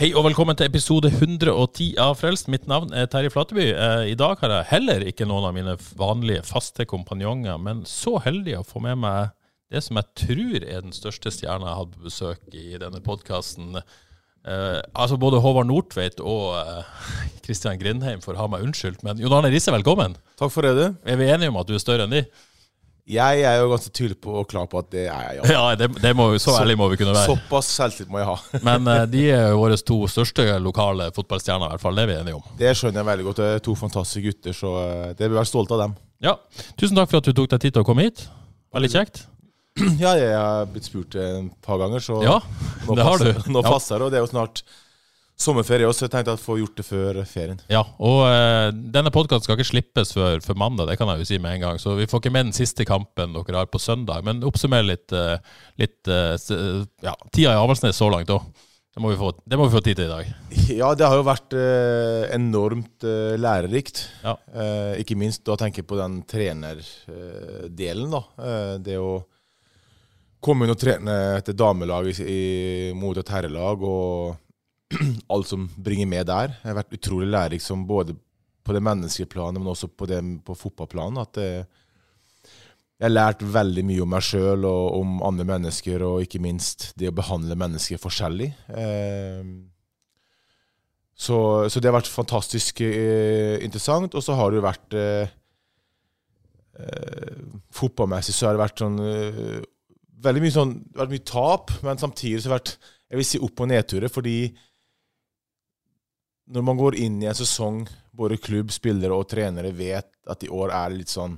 Hei og velkommen til episode 110 av Frelst. Mitt navn er Terje Flateby. Eh, I dag har jeg heller ikke noen av mine vanlige faste kompanjonger, men så heldig å få med meg det som jeg tror er den største stjerna jeg har hatt på besøk i denne podkasten. Eh, altså både Håvard Nordtveit og Kristian Grindheim får ha meg unnskyldt, men Jon Arne Risse, velkommen. Takk for det, du. Er vi enige om at du er større enn de? Jeg er jo ganske tydelig på og klar på at det er jeg, ja. Ja, det, det må, så ærlig må vi kunne være. Såpass selvtillit må jeg ha. Men uh, de er jo våre to største lokale fotballstjerner, i hvert fall. Det er vi enige om. Det skjønner jeg veldig godt. Det er to fantastiske gutter, så uh, det bør være stolt av dem. Ja, Tusen takk for at du tok deg tid til å komme hit. Veldig kjekt. Ja, jeg har blitt spurt et par ganger, så Ja, nå det har du. passer, nå passer det. Og det er jo snart sommerferie også, så jeg tenkte å få gjort det før ferien. Ja, og uh, denne podkasten skal ikke slippes før, før mandag, det kan jeg jo si med en gang. Så vi får ikke med den siste kampen dere har på søndag. Men oppsummer litt, uh, litt uh, ja, tida i Avaldsnes så langt òg. Det, må vi få- det må vi få tid til i dag. Ja, det har jo vært eh, enormt eh, lærerikt. Ja. Eh, ikke minst da tenker jeg på den trenerdelen, da. Eh, det å komme inn og trene etter damelag i, i, mot et herrelag og alt som bringer med der. Jeg har vært utrolig lærerik både på det menneskelige planet, men også på, det, på fotballplanet. At det, jeg har lært veldig mye om meg sjøl og om andre mennesker, og ikke minst det å behandle mennesker forskjellig. Eh, så, så det har vært fantastisk eh, interessant. Og så har det jo vært eh, eh, Fotballmessig så har det vært sånn eh, Veldig mye sånn det har vært mye tap, men samtidig så har det vært jeg vil si opp- og nedturer. Fordi når man går inn i en sesong, både klubb, spillere og trenere vet at i år er det litt sånn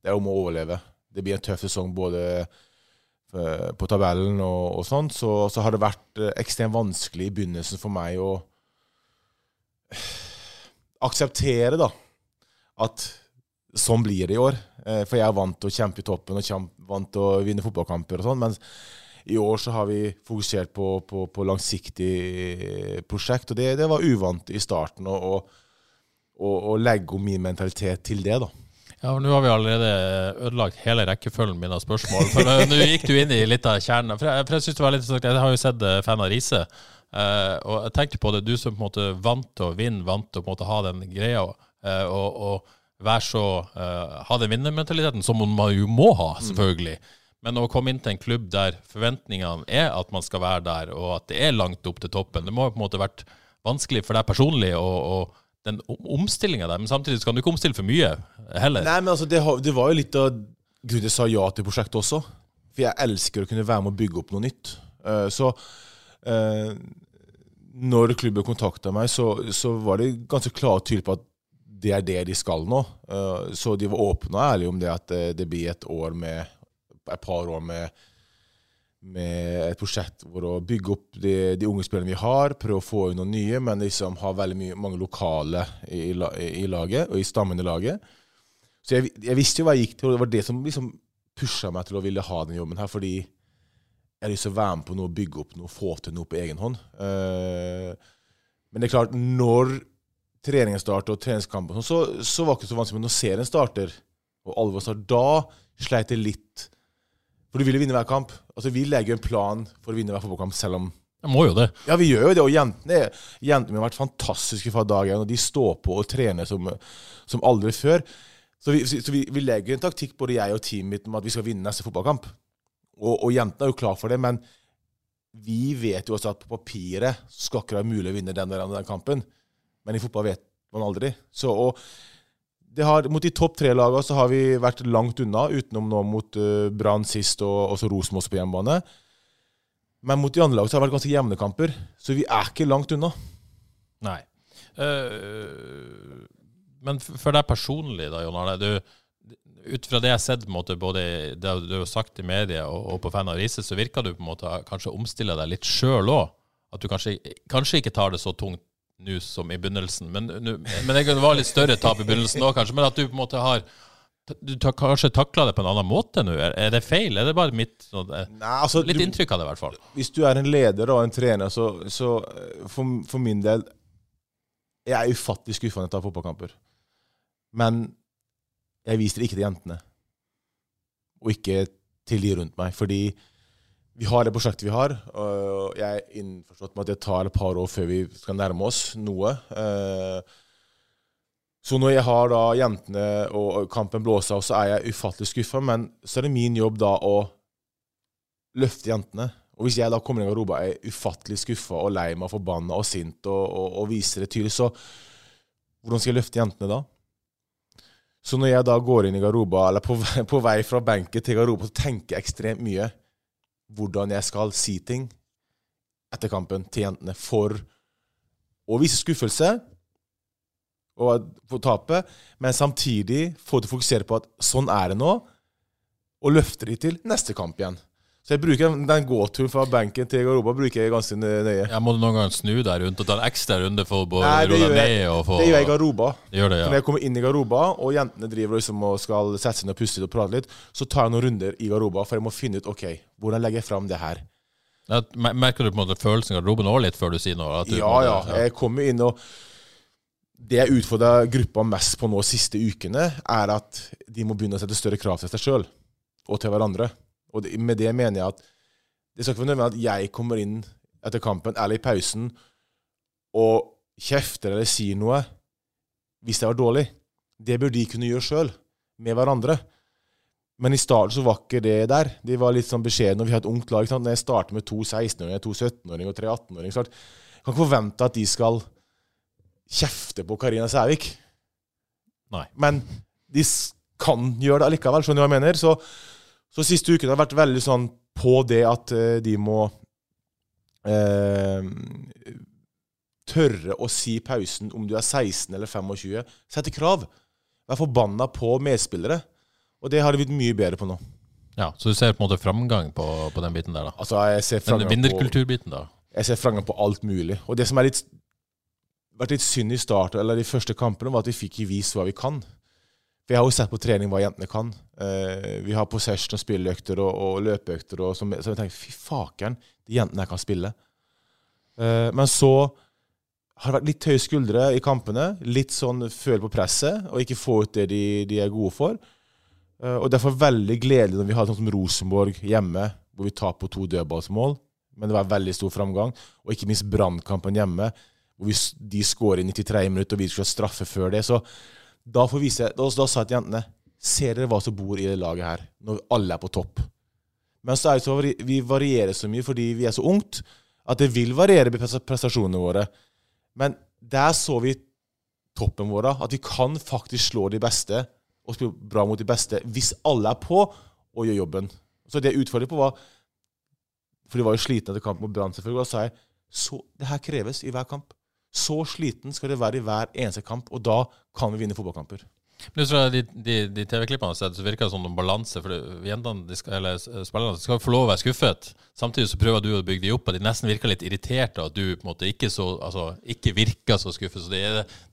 Det er om å overleve. Det blir en tøff sesong både eh, på tabellen og, og sånn, så, så har det vært eh, ekstremt vanskelig i begynnelsen for meg å akseptere da, at sånn blir det i år. Eh, For jeg er vant til å kjempe i toppen og vant til å vinne fotballkamper og sånn. Mens i år så har vi fokusert på, på, på langsiktig prosjekt, og det, det var uvant i starten å, å, å, legge om min mentalitet til det, da. Ja, for Nå har vi allerede ødelagt hele rekkefølgen min av spørsmål. For nå- gikk du inn i litt av kjernen. For jeg, for jeg synes det var litt interessant, jeg har jo sett eh, fan av Riise. eh, og jeg tenkte på det, du som på en måte vant til å vinne, vant til å på en måte ha den greia. eh, og, og være så eh, Ha den vinnermentaliteten, som man jo må ha, selvfølgelig. Men å komme inn til en klubb der forventningene er at man skal være der, og at det er langt opp til toppen, det må på en måte vært vanskelig for deg personlig og, og den omstillinga der. Men samtidig kan du ikke omstille for mye heller. Nei, men altså, det, det var jo litt av grunnen jeg sa ja til prosjektet også. For jeg elsker å kunne være med å bygge opp noe nytt. Eh, så eh, når klubben kontakta meg, så, så var det ganske klart og tydelig på at det er det de skal nå. Eh, så de var åpne og ærlige om det at det blir et år med et par år med, med et prosjekt hvor å bygge opp de, de unge spillerne vi har, prøve å få inn noen nye, men liksom ha veldig mye, mange lokale i, i, i laget, og i stammen i laget. Så jeg, jeg visste jo hva jeg gikk til, og det var det som liksom pusha meg til å ville ha den jobben her, fordi jeg har lyst til å være med på noe, bygge opp noe, få til noe på egen hånd. Eh, men det er klart, når treningen starter og treningskampen, så, så var det ikke så vanskelig, men når serien starter, og alvor starter, da sleit jeg litt. For du vil jo vinne hver kamp. Altså, Vi legger jo en plan for å vinne hver fotballkamp, selv om Jeg må jo det. ja, vi gjør jo det, og jentene, jentene har vært fantastiske fra dag én. Og de står på og trener som, som aldri før. Så, vi, så vi, vi legger en taktikk, både jeg og teamet mitt, om at vi skal vinne neste fotballkamp. Og, og jentene er jo klar for det, men vi vet jo også at på papiret skal ikke det være mulig å vinne den den, den kampen. Men i fotball vet man aldri. Så, og har, mot de topp tre lagene så har vi vært langt unna, utenom nå mot uh, Brann sist og også Rosenborg på hjemmebane. Men mot de andre lagene så har det vært ganske jevne kamper, så vi er ikke langt unna. Nei. Uh, men for deg personlig, da, Jon Arne. Du, ut fra det jeg har sett, måte, både det du har sagt i media og, og på Fan av Riise, så virker du på en måte kanskje omstille deg litt sjøl òg. At du kanskje, kanskje ikke tar det så tungt nå som i begynnelsen. Men, nu- men det var litt større tap i begynnelsen òg, kanskje. Men at du på en måte har Du tar, kanskje takla det på en annen måte nå? Er, er det feil? Er det bare mitt sånn, eh, Nei, altså, Litt du- inntrykk av det, i hvert fall. Hvis du er en leder og en trener, så, så eh, for, for min del Jeg er ufattelig skuffa når jeg tar fotballkamper. Men jeg viser det ikke til jentene. Og ikke til de rundt meg. Fordi vi har det prosjektet vi har, og jeg er innforstått med at det tar et par år før vi skal nærme oss noe. Eh, Så når jeg har da jentene og kampen blåser av, så er jeg ufattelig skuffa. Men så er det min jobb da å løfte jentene. Og hvis jeg da kommer inn i garderoben og er ufattelig skuffa og lei meg forbanna og sint og, og, og viser det tydelig, så hvordan skal jeg løfte jentene da? Så når jeg da går inn i garderoben, eller på på vei fra benken til garderoben, så tenker jeg ekstremt mye hvordan jeg skal si ting etter kampen til jentene for å vise skuffelse og få tapet, men samtidig få de fokusere på at sånn er det nå, og løfte de til neste kamp igjen. Så jeg bruker den- gåturen fra benken til garderoben bruker jeg ganske nøye. Jeg må du noen ganger snu deg rundt og ta en ekstra runde for å roe deg ned? Og få, Det gjør jeg i garderoben. Det, For Når jeg kommer inn i garderoben, og jentene driver liksom og skal sette seg ned og puste litt og prate litt, så tar jeg noen runder i garderoben, for jeg må finne ut ok, hvordan legger jeg fram det her. Ja, Merker du på en måte følelsen i garderoben òg litt før du sier noe? Du, Ja, ja. Jeg kommer inn og Det jeg utfordrer gruppa mest på nå de siste ukene, er at de må begynne å sette større krav til seg sjøl og til hverandre. Og det, med det mener jeg at det skal ikke være nødvendig at jeg kommer inn etter kampen eller i pausen og kjefter eller sier noe hvis det var dårlig. Det bør de kunne gjøre sjøl, med hverandre. Men i starten så var ikke det der. De var litt sånn beskjedne. og Vi har et ungt lag. Når jeg starter med to 16-åringer, to 17-åringer og tre 18-åringer så er det- Jeg kan ikke forvente at de skal kjefte på Karina Sævik. Nei. Men de kan gjøre det allikevel, skjønner du hva jeg mener? Så, så siste uken har vært veldig sånn på det at eh, de må eh, tørre å si i pausen om du er 16 eller 25. Sette krav. Vær forbanna på medspillere. Og det har de blitt mye bedre på nå. Ja, Så du ser på en måte framgang på, på den biten der, da? Altså, jeg ser Den vinnerkulturbiten, da? jeg ser framgang på alt mulig. Og det som har vært litt synd i starten, eller de første kampene, var at vi fikk ikke vist hva vi kan. For jeg har jo sett på trening hva jentene kan. Uh, vi har possession og spilleøkter og, og løpeøkter, og som, så jeg tenker fy fakeren, de jentene her kan spille. Uh, men så har det vært litt høye skuldre i kampene. Litt sånn føle på presset, og ikke få ut det de, de er gode for. Uh, og derfor veldig gledelig når vi har sånn som Rosenborg hjemme, hvor vi taper to dødballsmål. Men det var veldig stor framgang. Og ikke minst Brannkampen hjemme, hvor vi, de skårer i 93 minutter, og vi ha straffe før det. Så da, får vise, da, da sa jeg til jentene Ser dere hva som bor i det laget her, når alle er på topp? Men så er det så vi varierer så mye fordi vi er så ungt, at det vil variere prestasjonene våre. Men der så vi toppen vår, at vi kan faktisk slå de beste og spille bra mot de beste hvis alle er på og gjør jobben. Så det jeg utfordret på, var For de var jo slitne etter kampen mot Brann, selvfølgelig. Og da sa jeg så det her kreves i hver kamp. Så sliten skal det være i hver eneste kamp, og da kan vi vinne fotballkamper. Men fra de, de, de TV-klippene så virker det som en balanse. For jentene, de skal, eller s- spillerne, skal få lov å være skuffet. Samtidig så prøver du å bygge de opp, og de nesten virker litt irriterte. At du på en måte ikke, så, altså, ikke virker så skuffet. Så det,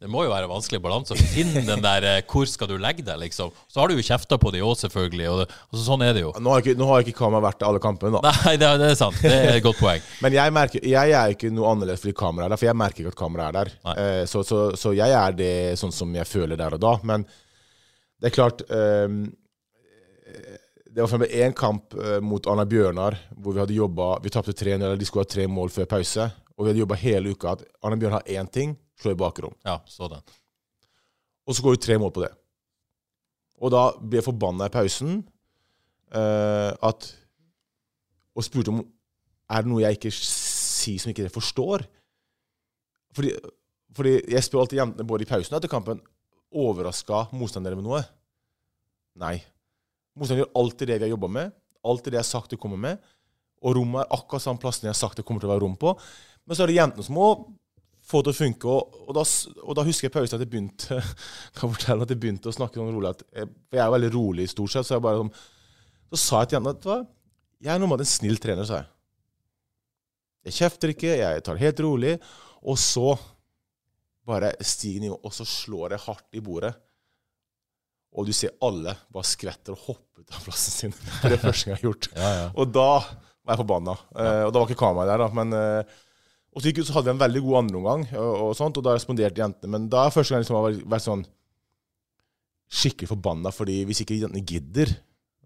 det må jo være en vanskelig balanse å finne den der eh, Hvor skal du legge deg, liksom? Så har du jo kjefta på de òg, selvfølgelig. Og det, altså, sånn er det jo. Nå har ikke, nå har ikke kamera vært alle kampene, da. Nei, det, det er sant. Det er et godt poeng. Men jeg, merker, jeg er ikke noe annerledes fordi kameraet er der, for jeg merker ikke at kameraet er der. Eh, så, så, så jeg er det sånn som jeg føler der og da. Men det er klart um, Det var meg én kamp eh, mot Anna Bjørnar hvor vi hadde jobba Vi tapte 3-0, eller de skulle ha tre mål før pause. Og vi hadde jobba hele uka at Anna Bjørnar har én ting slå i bakrom. Ja, så den. Og så går vi tre mål på det. Og da ble jeg forbanna i pausen uh, at Og spurte om er det noe jeg ikke sier som ikke dere forstår. Fordi, fordi jeg spør alltid jentene både i pausen og etter kampen overraska motstandere med noe. Nei. Motstanderen gjør alltid det vi har jobba med, alltid det jeg har sagt det kommer med. Og rommet er akkurat samme plassen jeg har sagt det kommer til å være rom på. Men så er det jentene som må få det til å funke. Og, og, da, og da husker jeg pausen at jeg begynte kan fortelle at jeg begynte å snakke sånn rolig. Jeg, jeg er veldig rolig stort sett. Så jeg bare sånn, så sa jeg til jentene at jeg er normalt en snill trener, sa jeg. Jeg kjefter ikke, jeg tar det helt rolig. Og så bare stiger nivået, og så slår jeg hardt i bordet. Og du ser alle bare skvetter og hopper ut av plassen sin. For Det er første gang jeg har gjort. Ja, ja. Og da var jeg forbanna. Eh, og da var ikke kameraet der, da. Men, eh, og så, så hadde vi en veldig god andreomgang, og, og, sånt, og da responderte jentene. Men da er første gang jeg liksom har vært, vært sånn skikkelig forbanna, fordi hvis ikke jentene gidder,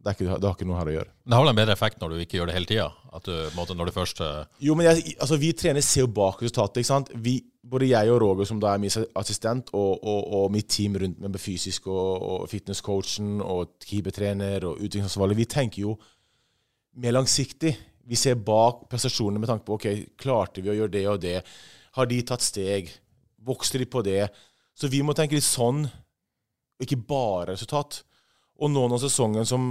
det, ikke, det har ikke noe her å gjøre. Det har vel en bedre effekt når du ikke gjør det hele tida? Når du først eh, Jo, men jeg, altså, vi trener ser jo bak resultatet. ikke sant? Vi, både jeg og Roger, som da er min assistent, og, og, og mitt team rundt med fysisk og, og fitnesscoachen og keepertrener og utviklingsansvarlig, vi tenker jo mer langsiktig. Vi ser bak prestasjonene med tanke på ok, klarte vi å gjøre det og det? Har de tatt steg? Vokste de på det? Så vi må tenke litt sånn, og ikke bare resultat. Og nå når sesongen som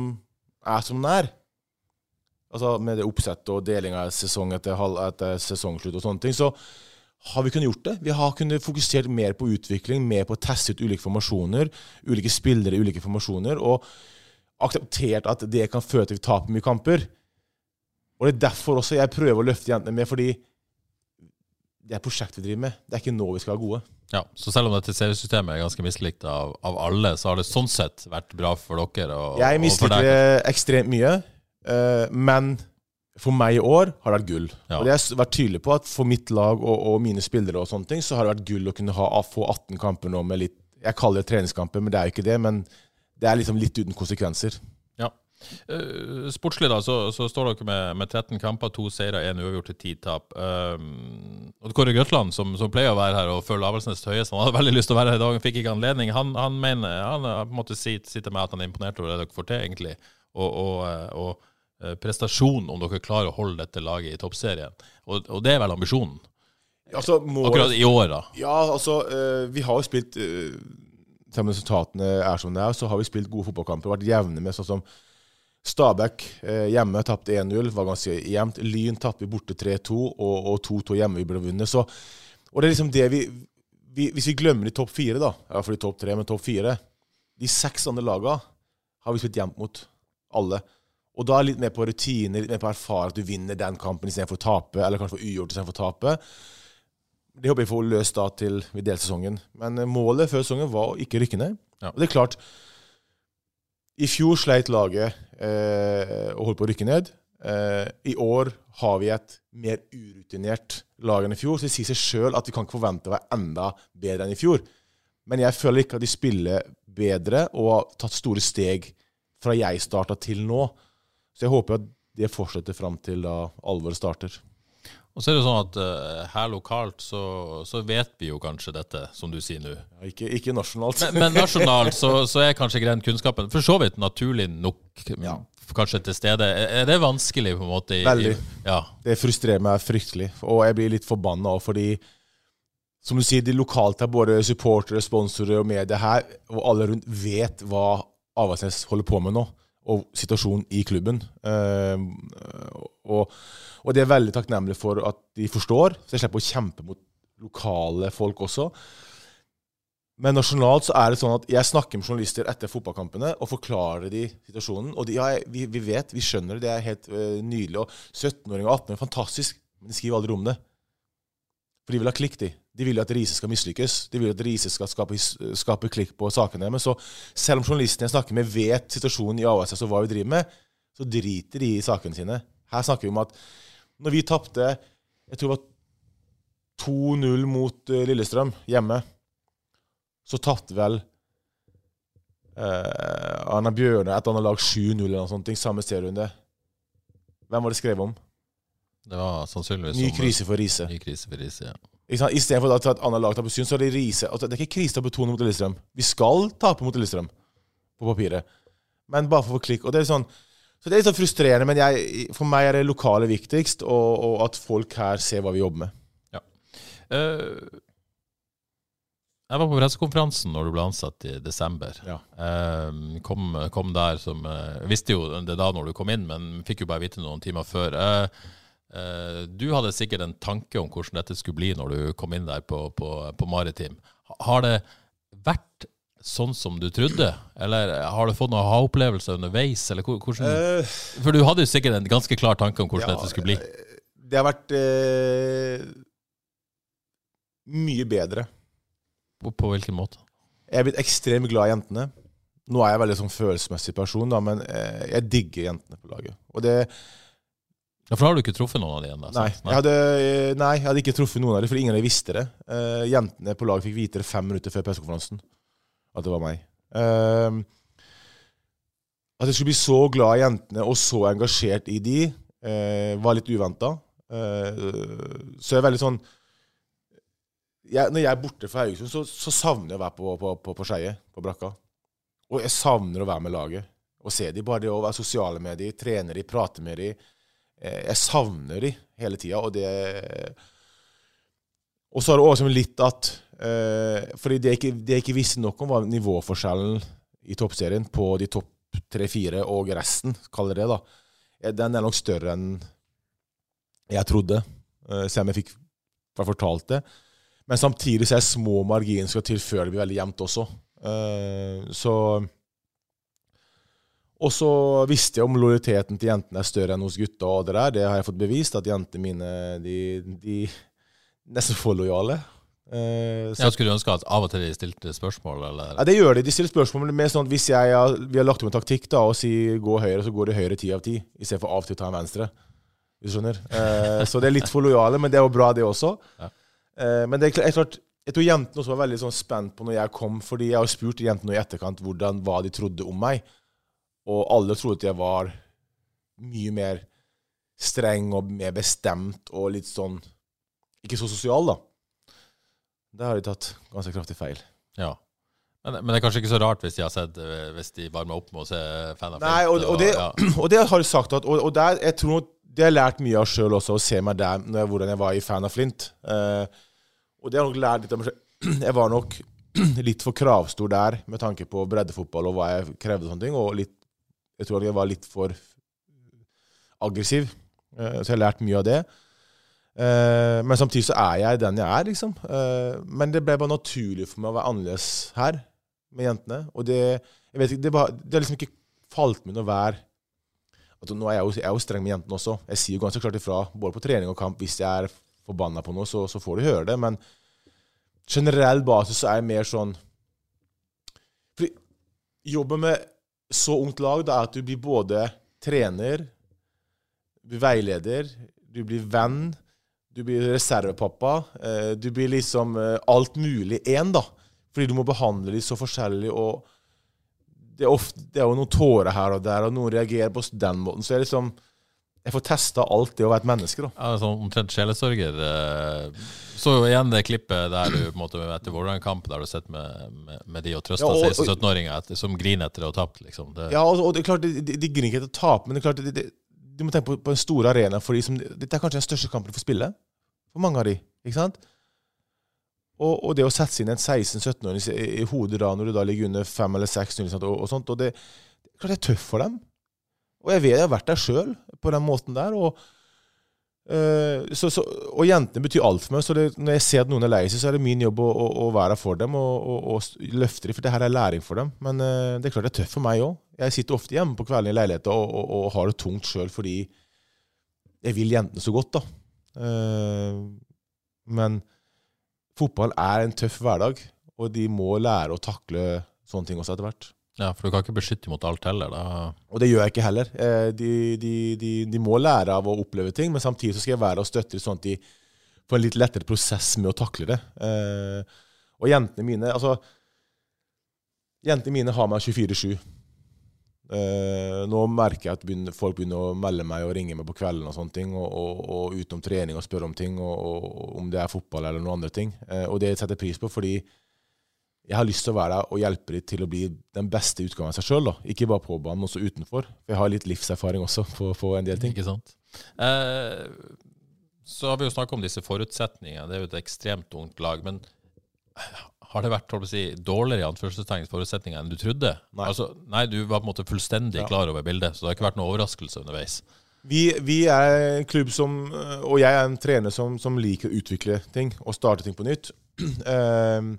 er som den er, altså med det oppsettet og deling av sesong etter, halv, etter sesongslutt og sånne ting, så har vi kunnet gjort det. Vi har kunnet fokusert mer på utvikling, mer på å teste ut ulike formasjoner, ulike spillere i ulike formasjoner, og akseptert at det kan føre til at vi taper mye kamper. Og det er derfor også jeg prøver å løfte jentene med, fordi det er prosjekt vi driver med. Det er ikke nå vi skal være gode. Ja, Så selv om dette seriesystemet er ganske mislikt av, av alle, så har det sånn sett vært bra for dere? Og, Jeg misliker det ekstremt mye, uh, men for meg i år har det vært gull. Ja. Og det har jeg vært tydelig på at for mitt lag og, og mine spillere og sånne ting, så har det vært gull å kunne ha, få 18 kamper nå med litt Jeg kaller det treningskamper, men det er jo ikke det. Men det er liksom litt uten konsekvenser. Eh, sportslig da, så, så står dere med, med 13 kamper, to seire, én uavgjort til ti tap. Um, Kåre Grøtland, som, som pleier å være her og følge Avaldsnes til høyest, han hadde veldig lyst til å være her i dag, han fikk ikke anledning. Han, han mener, han måtte si, sitte meg at han er imponert over det dere får til, egentlig. Og, og, eh, og eh, prestasjonen, om dere klarer å holde dette laget i toppserien. Og, og det er vel ambisjonen? Altså, må, Akkurat i år, da. Ja, altså, eh, vi har jo spilt eh, Selv om resultatene er som det er, så har vi spilt gode fotballkamper. Vært jevne med sånn som Stabæk eh, hjemme tapte 1-0, var ganske jevnt. Lyn tapte borte 3-2, og, og 2-2 hjemme vi ble vunnet. Så, og det er liksom det vi, vi Hvis vi glemmer de topp fire, da, iallfall de topp tre, men topp fire De seks andre lagene har vi spilt jevnt mot. Alle. Og da er litt mer på rutiner, litt mer på å erfare at du vinner den kampen istedenfor å tape, eller kanskje få ugjort istedenfor å tape. Det håper jeg får løst da til vi deler sesongen. Men eh, målet før sesongen var å ikke rykke ned. Ja. Og det er klart I fjor sleit laget og holdt på å rykke ned. Eh, I år har vi et mer urutinert lag enn i fjor, så det sier seg sjøl at vi kan ikke forvente å være enda bedre enn i fjor. Men jeg føler ikke at de spiller bedre og har tatt store steg fra jeg starta til nå. Så jeg håper at det fortsetter fram til da alvoret starter. Og så er det sånn at uh, her lokalt så, så vet vi jo kanskje dette, som du sier nå. Ja, ikke, ikke nasjonalt. Men, men nasjonalt så, så er kanskje den kunnskapen for så vidt naturlig nok Ja. kanskje til stede. Er det vanskelig på en måte? i- Veldig. I, ja. Det frustrerer meg fryktelig, og jeg blir litt forbanna òg, fordi som du sier, de lokalt her, både supportere, sponsorer og media her, og alle rundt, vet hva Avaldsnes holder på med nå, og situasjonen i klubben. Eh, og, og det er veldig takknemlig for at de forstår, så jeg slipper å kjempe mot lokale folk også. Men nasjonalt så er det sånn at jeg snakker med journalister etter fotballkampene og forklarer de situasjonen. Og de, ja, vi, vi vet, vi skjønner det, det er helt øh, nydelig. Og 17-åringer og 18-åringer, fantastisk, men de skriver aldri om det. For de vil ha klikk, de. De vil jo at Riise skal mislykkes. De vil at Riise skal skape, skape klikk på sakene. deres. så, selv om journalistene jeg snakker med, vet situasjonen i ASS og hva vi driver med, så driter de i sakene sine. Her snakker vi om at når vi tapte jeg tror det var 2-0 mot øh, Lillestrøm hjemme så tapte vel eh, Anna Bjørne et annet lag 7-0 eller noe sånt, samme serierunde. Hvem var det skrevet om? Det var sannsynligvis Ny krise for Riise. Ny krise for Riise, ja. Ikke? Istedenfor at et annet lag taper syn, så er det rise. Altså, det er ikke krise å betone mot Lillestrøm. Vi skal tape mot Lillestrøm på papiret, men bare for å få klikk. Og det er sånn så det er litt sånn frustrerende, men jeg, for meg er det lokale viktigst, og, og at folk her ser hva vi jobber med. Eh, jeg var på pressekonferansen når du ble ansatt i desember. Ja. Uh, kom, kom der som uh, visste jo det da når du kom inn, men fikk jo bare vite noen timer før. Eh, Du hadde sikkert en tanke om hvordan dette skulle bli når du kom inn der på, på, på Maritim. Har det vært sånn som du trodde, eller har du fått noen ha-opplevelser underveis? Eller hvordan, Eh, for du hadde jo sikkert en ganske klar tanke om hvordan Ja, dette skulle bli. det har vært eh, mye bedre. På, på hvilken måte? Jeg er blitt ekstremt glad i jentene. Nå er jeg veldig sånn følelsesmessig person, da, men eh, jeg digger jentene på laget. Og det, Ja, For da har du ikke truffet noen av de ennå? nei, nei. eh, nei, jeg hadde ikke truffet noen av dem, for ingen av dem visste det. Uh, jentene på laget fikk vite det fem minutter før pressekonferansen, at det var meg. Uh, at jeg skulle bli så glad i jentene og så engasjert i de, uh, var litt uventa. Så jeg er veldig sånn jeg, Når jeg er borte fra Haugesund, så, så savner jeg å være på, på, på, på Skeie, på brakka. Og jeg savner å være med laget. Og se de, bare det å være sosiale med de, trene de, prate med de. Eh, Jeg savner de hele tida, og det Og så har det også litt at eh, Fordi det jeg ikke, det jeg ikke visste nok om, var nivåforskjellen i toppserien på de topp tre-fire og resten, kaller det da. Eh, Den er nok større enn jeg trodde, selv om jeg fikk jeg fortalt det. Men samtidig så er små marginer skal til det blir veldig jevnt også. Så Og så visste jeg om lojaliteten til jentene er større enn hos gutta, og det der. Det har jeg fått bevist, at jentene mine de, de nesten for lojale. Eh, Jeg skulle ønske at av og til de stilte spørsmål, eller ja, det gjør de. De stiller spørsmål, men mer sånn at hvis jeg har, vi har lagt om en taktikk da, og sier gå høyre, så går det høyre ti av ti, istedenfor av og til å ta en venstre. Hvis du skjønner? Eh, så det er litt for lojale, men det er jo bra, det også. Ja. Eh, men det er klart, jeg tror jentene også var veldig sånn spent på når jeg kom, fordi jeg har spurt jentene i etterkant hvordan, hva de trodde om meg. Og alle trodde at jeg var mye mer streng og mer bestemt og litt sånn Ikke så sosial, da. Det har de tatt ganske kraftig feil. Ja. Men, men det er kanskje ikke så rart hvis de har sett eh, Hvis de varmer opp med å se Fan of Nei, og, og, det, ja. og det har jeg sagt at Og, og der, jeg tror det har jeg lært mye av sjøl også, å se meg der når jeg, hvordan jeg var i Fan av Flint. Eh, og det har jeg nok lært litt av meg sjøl. Jeg var nok litt for kravstor der med tanke på breddefotball og hva jeg krevde og sånne ting. Og litt, jeg tror jeg var litt for aggressiv. Eh, så jeg har lært mye av det. Eh, men samtidig så er jeg den jeg er, liksom. Eh, men det ble bare naturlig for meg å være annerledes her med jentene. Og det, jeg vet ikke, det, bare, det har liksom ikke falt meg inn å være at nå er jeg, jo, jeg er jo streng med jentene også. Jeg sier jo ganske klart ifra, både på trening og kamp. Hvis jeg er forbanna på noe, så, så får de høre det. Men generell basis så er jeg mer sånn Fordi jobben med så ungt lag da, er at du blir både trener, du blir veileder, du blir venn, du blir reservepappa. Eh, du blir liksom eh, alt mulig én, da. Fordi du må behandle dem så forskjellig. og det er, ofte, det er jo noen tårer her og der, og noen reagerer på den måten. Så jeg liksom Jeg får testa alt det å være et menneske, da. Ja, sånn omtrent sjelesørger. eh, Så jo igjen det klippet der du på en måte etter Vålerenga-kamp, der du sitter med, med, med de og trøster Ja, 16-17-åringer som griner etter å ha tapt, liksom. Det, Ja, og, og det er klart, de, de, de griner ikke etter å tape, men det er klart, de, du må tenke på, på en stor arena for de som Dette er kanskje den største kampen du får spille. For mange av de, ikke sant? Og, og det å sette seg inn en 16-17-åring i, i hodet da, når du da ligger under 5 eller 6-0 og, og sånt, og det, det er klart det er tøft for dem. Og jeg vet jeg har vært der sjøl på den måten der. og øh, og jentene betyr alt for meg. så det, Når jeg ser at noen er lei seg, så er det min jobb å, å, å være der for dem og, og, og løfte dem, for det her er læring for dem. Men øh, det er klart det er tøft for meg òg. Jeg sitter ofte hjemme på kvelden i leiligheten og, og har det tungt sjøl fordi jeg vil jentene så godt. da. Uh, men fotball er en tøff hverdag, og de må lære å takle sånne ting også etter hvert. Ja, For du kan ikke beskytte mot alt heller. Da. Og det gjør jeg ikke heller. Eh, De, de, de, de må lære av å oppleve ting, men samtidig så skal jeg være og støtte dem sånn at de får en litt lettere prosess med å takle det. Eh, Og jentene mine altså, Jentene mine har meg 24-7. Eh, nå merker jeg at folk begynner å melde meg og ringe meg på kvelden og sånne ting, og, og, og utenom trening og spørre om ting, og, og, om det er fotball eller noen andre ting. Og det setter jeg pris på, fordi jeg har lyst til å være der og hjelpe dem til å bli den beste utgaven av seg sjøl. Ikke bare på banen, men også utenfor. For jeg har litt livserfaring også på, på en del ting. Ikke sant? Eh, så har vi jo snakka om disse forutsetningene. Det er jo et ekstremt ungt lag. Men har det vært å si, dårligere i anførselstegn forutsetninger enn du trodde? Nei. Altså, nei, du var på en måte fullstendig klar over bildet, så det har ikke vært noen overraskelse underveis. Vi, vi er en klubb som Og jeg er en trener som, som liker å utvikle ting og starte ting på nytt. Ehm,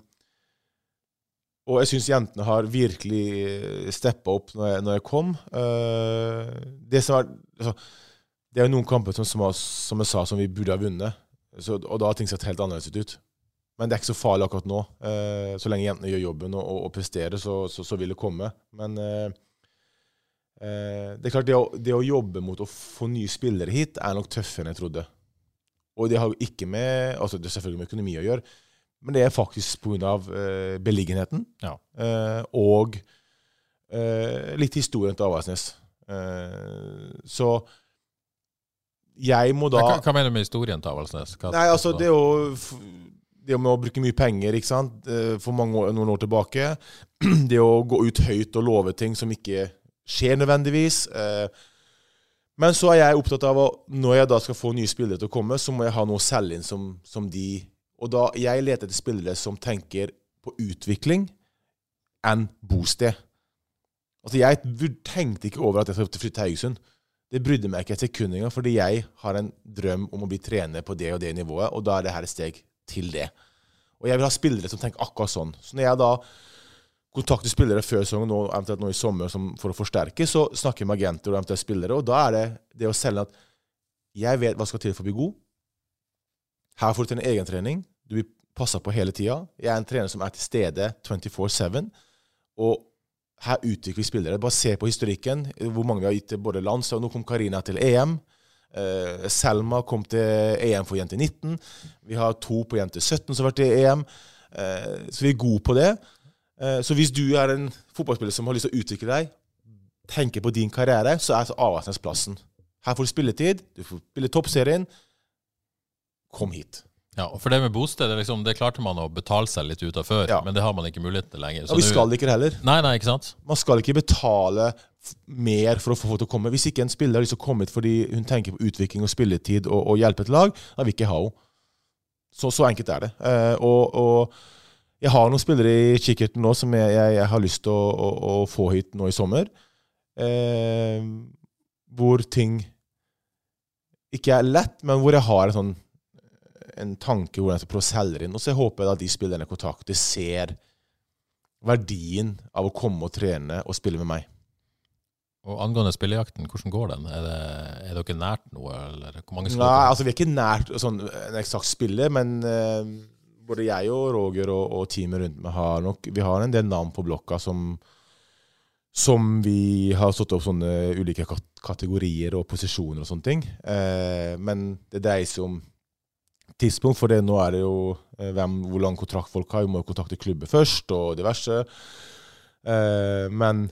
og jeg syns jentene har virkelig steppa opp når jeg, når jeg kom. Uh, det er altså, Det er jo noen kamper som, som, som jeg sa, som vi burde ha vunnet. Så, og da har ting sett helt annerledes ut. Men det er ikke så farlig akkurat nå. Uh, så lenge jentene gjør jobben og, og, og presterer, så, så, så, vil det komme. Men uh, eh, det er klart, det å, det å, jobbe mot å få nye spillere hit er nok tøffere enn jeg trodde. Og det har jo ikke med altså det er selvfølgelig med økonomi å gjøre, men det er faktisk pga. Eh, beliggenheten. Ja. Eh, og eh, litt historien til Avaldsnes. Eh, så jeg må da hva, hva, mener du med historien til Avaldsnes? Nei, altså, det jo det med å bruke mye penger ikke sant? Eh, for mange år, noen år tilbake. Det å gå ut høyt og love ting som ikke skjer nødvendigvis. Eh, men så er jeg opptatt av at når jeg da skal få nye spillere til å komme, så må jeg ha noe å selge inn som, som de Og da jeg leter etter spillere som tenker på utvikling enn bosted. Altså, jeg tenkte ikke over at jeg skulle flytte til Haugesund. Det brydde meg ikke et sekund engang, fordi jeg har en drøm om å bli trener på det og det nivået, og da er det her et steg til det. Og jeg vil ha spillere som tenker akkurat sånn. Så når jeg da kontakter spillere før sesongen, og eventuelt nå i sommer for å forsterke, så snakker jeg med agenter og eventuelt spillere, og da er det det å selge at jeg vet hva skal til for å bli god. Her får du til en egentrening. Du blir passa på hele tida. Jeg er en trener som er til stede 24-7. Og her utvikler vi spillere. Bare se på historikken, hvor mange vi har gitt til både landslag. Nå kom Karina til EM. Uh, Selma kom til EM for jente 19. Vi har to på jente 17 som har vært i EM. Uh, så vi er gode på det. Uh, så hvis du er en fotballspiller som har lyst til å utvikle deg, tenker på din karriere, så er Avaldsnes. Her får du spilletid, du får spille toppserien. Kom hit. Ja, og for det med bosted, det, liksom, det klarte man å betale seg litt ut av før, ja. men det har man ikke mulighet til lenger. Så ja, vi skal det ikke heller. Nei, nei, ikke sant? Man skal ikke betale mer for å få folk til å komme. Hvis ikke en spiller har lyst til å komme hit fordi hun tenker på utvikling og spilletid og, og hjelpe et lag, da vil ikke ha henne. Så, så enkelt er det. Uh, og, og, jeg har noen spillere i kikkerten nå som jeg, jeg, jeg har lyst til å, å, å, få hit nå i sommer. Uh, hvor ting ikke er lett, men hvor jeg har en sånn en tanke hvordan jeg skal prøve å selge inn. Og så håper jeg at de spillerne jeg kontakter, ser verdien av å komme og trene og spille med meg. Og Angående spillejakten, hvordan går den? Er, det, er dere nært noe? eller hvor mange Nei, altså Vi er ikke nært sånn, en eksakt spiller, men uh, både jeg og Roger og, og teamet rundt meg har nok Vi har en del navn på blokka som, som vi har satt opp sånne ulike kategorier og posisjoner og sånne ting. Uh, men det dreier seg om tidspunkt, for det, nå er det jo eh, hvem, hvor lang kontrakt folk har. Vi må jo kontakte klubber først, og diverse. Eh, men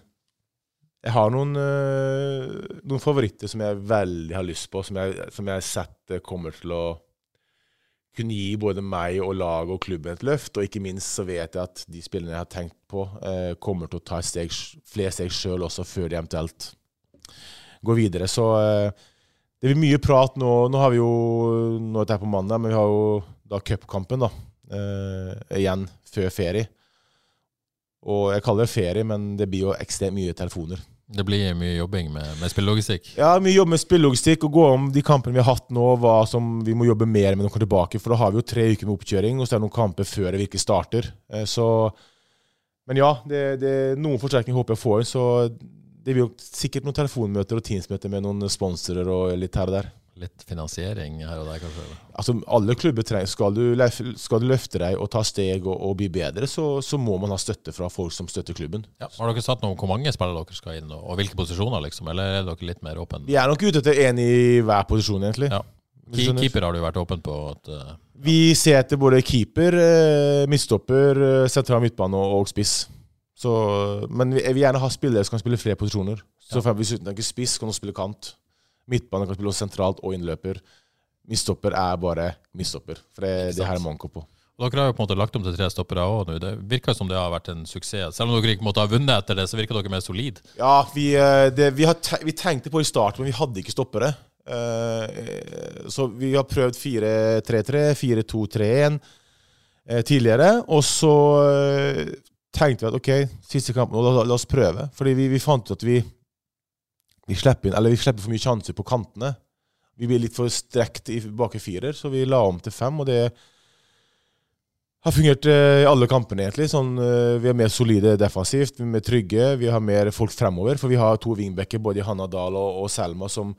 jeg har noen, eh, noen, favoritter som jeg veldig har lyst på, som jeg, som jeg har sett kommer til å kunne gi både meg og laget og klubben et løft. Og ikke minst så vet jeg at de spillerne jeg har tenkt på, eh, kommer til å ta steg, flere steg sjøl også, før de eventuelt går videre. Så eh, det blir mye prat nå. Nå har vi jo Nå er det på mandag, men vi har jo da cupkampen, da. Eh, igjen før ferie. Og jeg kaller det ferie, men det blir jo ekstremt mye telefoner. Det blir mye jobbing med, med spillelogistikk? Ja, mye jobb med spillelogistikk. Og gå om de kampene vi har hatt nå, hva som vi må jobbe mer med når vi kommer tilbake. For da har vi jo tre uker med oppkjøring, og så er det noen kamper før det virkelig starter. Eh, så Men ja, det, det, noen forsterkninger håper jeg får. Så det blir jo sikkert noen telefonmøter og Teams-møter med noen sponsorer og litt her og der. Litt finansiering her og der, kanskje? Altså, Alle klubber trenger Skal du, skal du løfte deg og ta steg og, og bli bedre, så, så, må man ha støtte fra folk som støtter klubben. Ja. Har dere satt noe om hvor mange spillere dere skal inn, og hvilke posisjoner, liksom? Eller er dere litt mer åpne? Vi er nok ute etter én i hver posisjon, egentlig. Ja. Keeper har du vært åpen på? At, uh, Vi ser etter både keeper, uh, midtstopper, uh, sentral midtbane og, og spiss. Så, men jeg vil gjerne ha spillere som kan spille flere posisjoner. Så for Hvis du ikke spiss, kan du spille kant. Midtbane kan spille sentralt og innløper. Midtstopper er bare midtstopper. For det, det her er manko på. Og dere har jo på en måte lagt om til tre stoppere òg nå. Det virker som det har vært en suksess. Selv om dere ikke måtte ha vunnet etter det, så virker dere mer solid. Ja, vi, eh, det, vi, te vi tenkte på i starten, men vi hadde ikke stoppere. Uh, så vi har prøvd 4-3-3, 4-2-3-1 uh, tidligere. Og så uh, tenkte vi at ok, siste kampen, la, la oss prøve. Fordi vi, vi, fant ut at vi vi slipper, inn, eller vi slipper for mye sjanser på kantene. Vi blir litt for strekt i bakre firer, så vi la om til fem. og det har fungert eh, i alle kampene, egentlig. Sånn, eh, vi er mer solide defensivt, vi er mer trygge, vi har mer folk fremover. For vi har to wingbacker, både Hanna Dahl og, og Selma, som,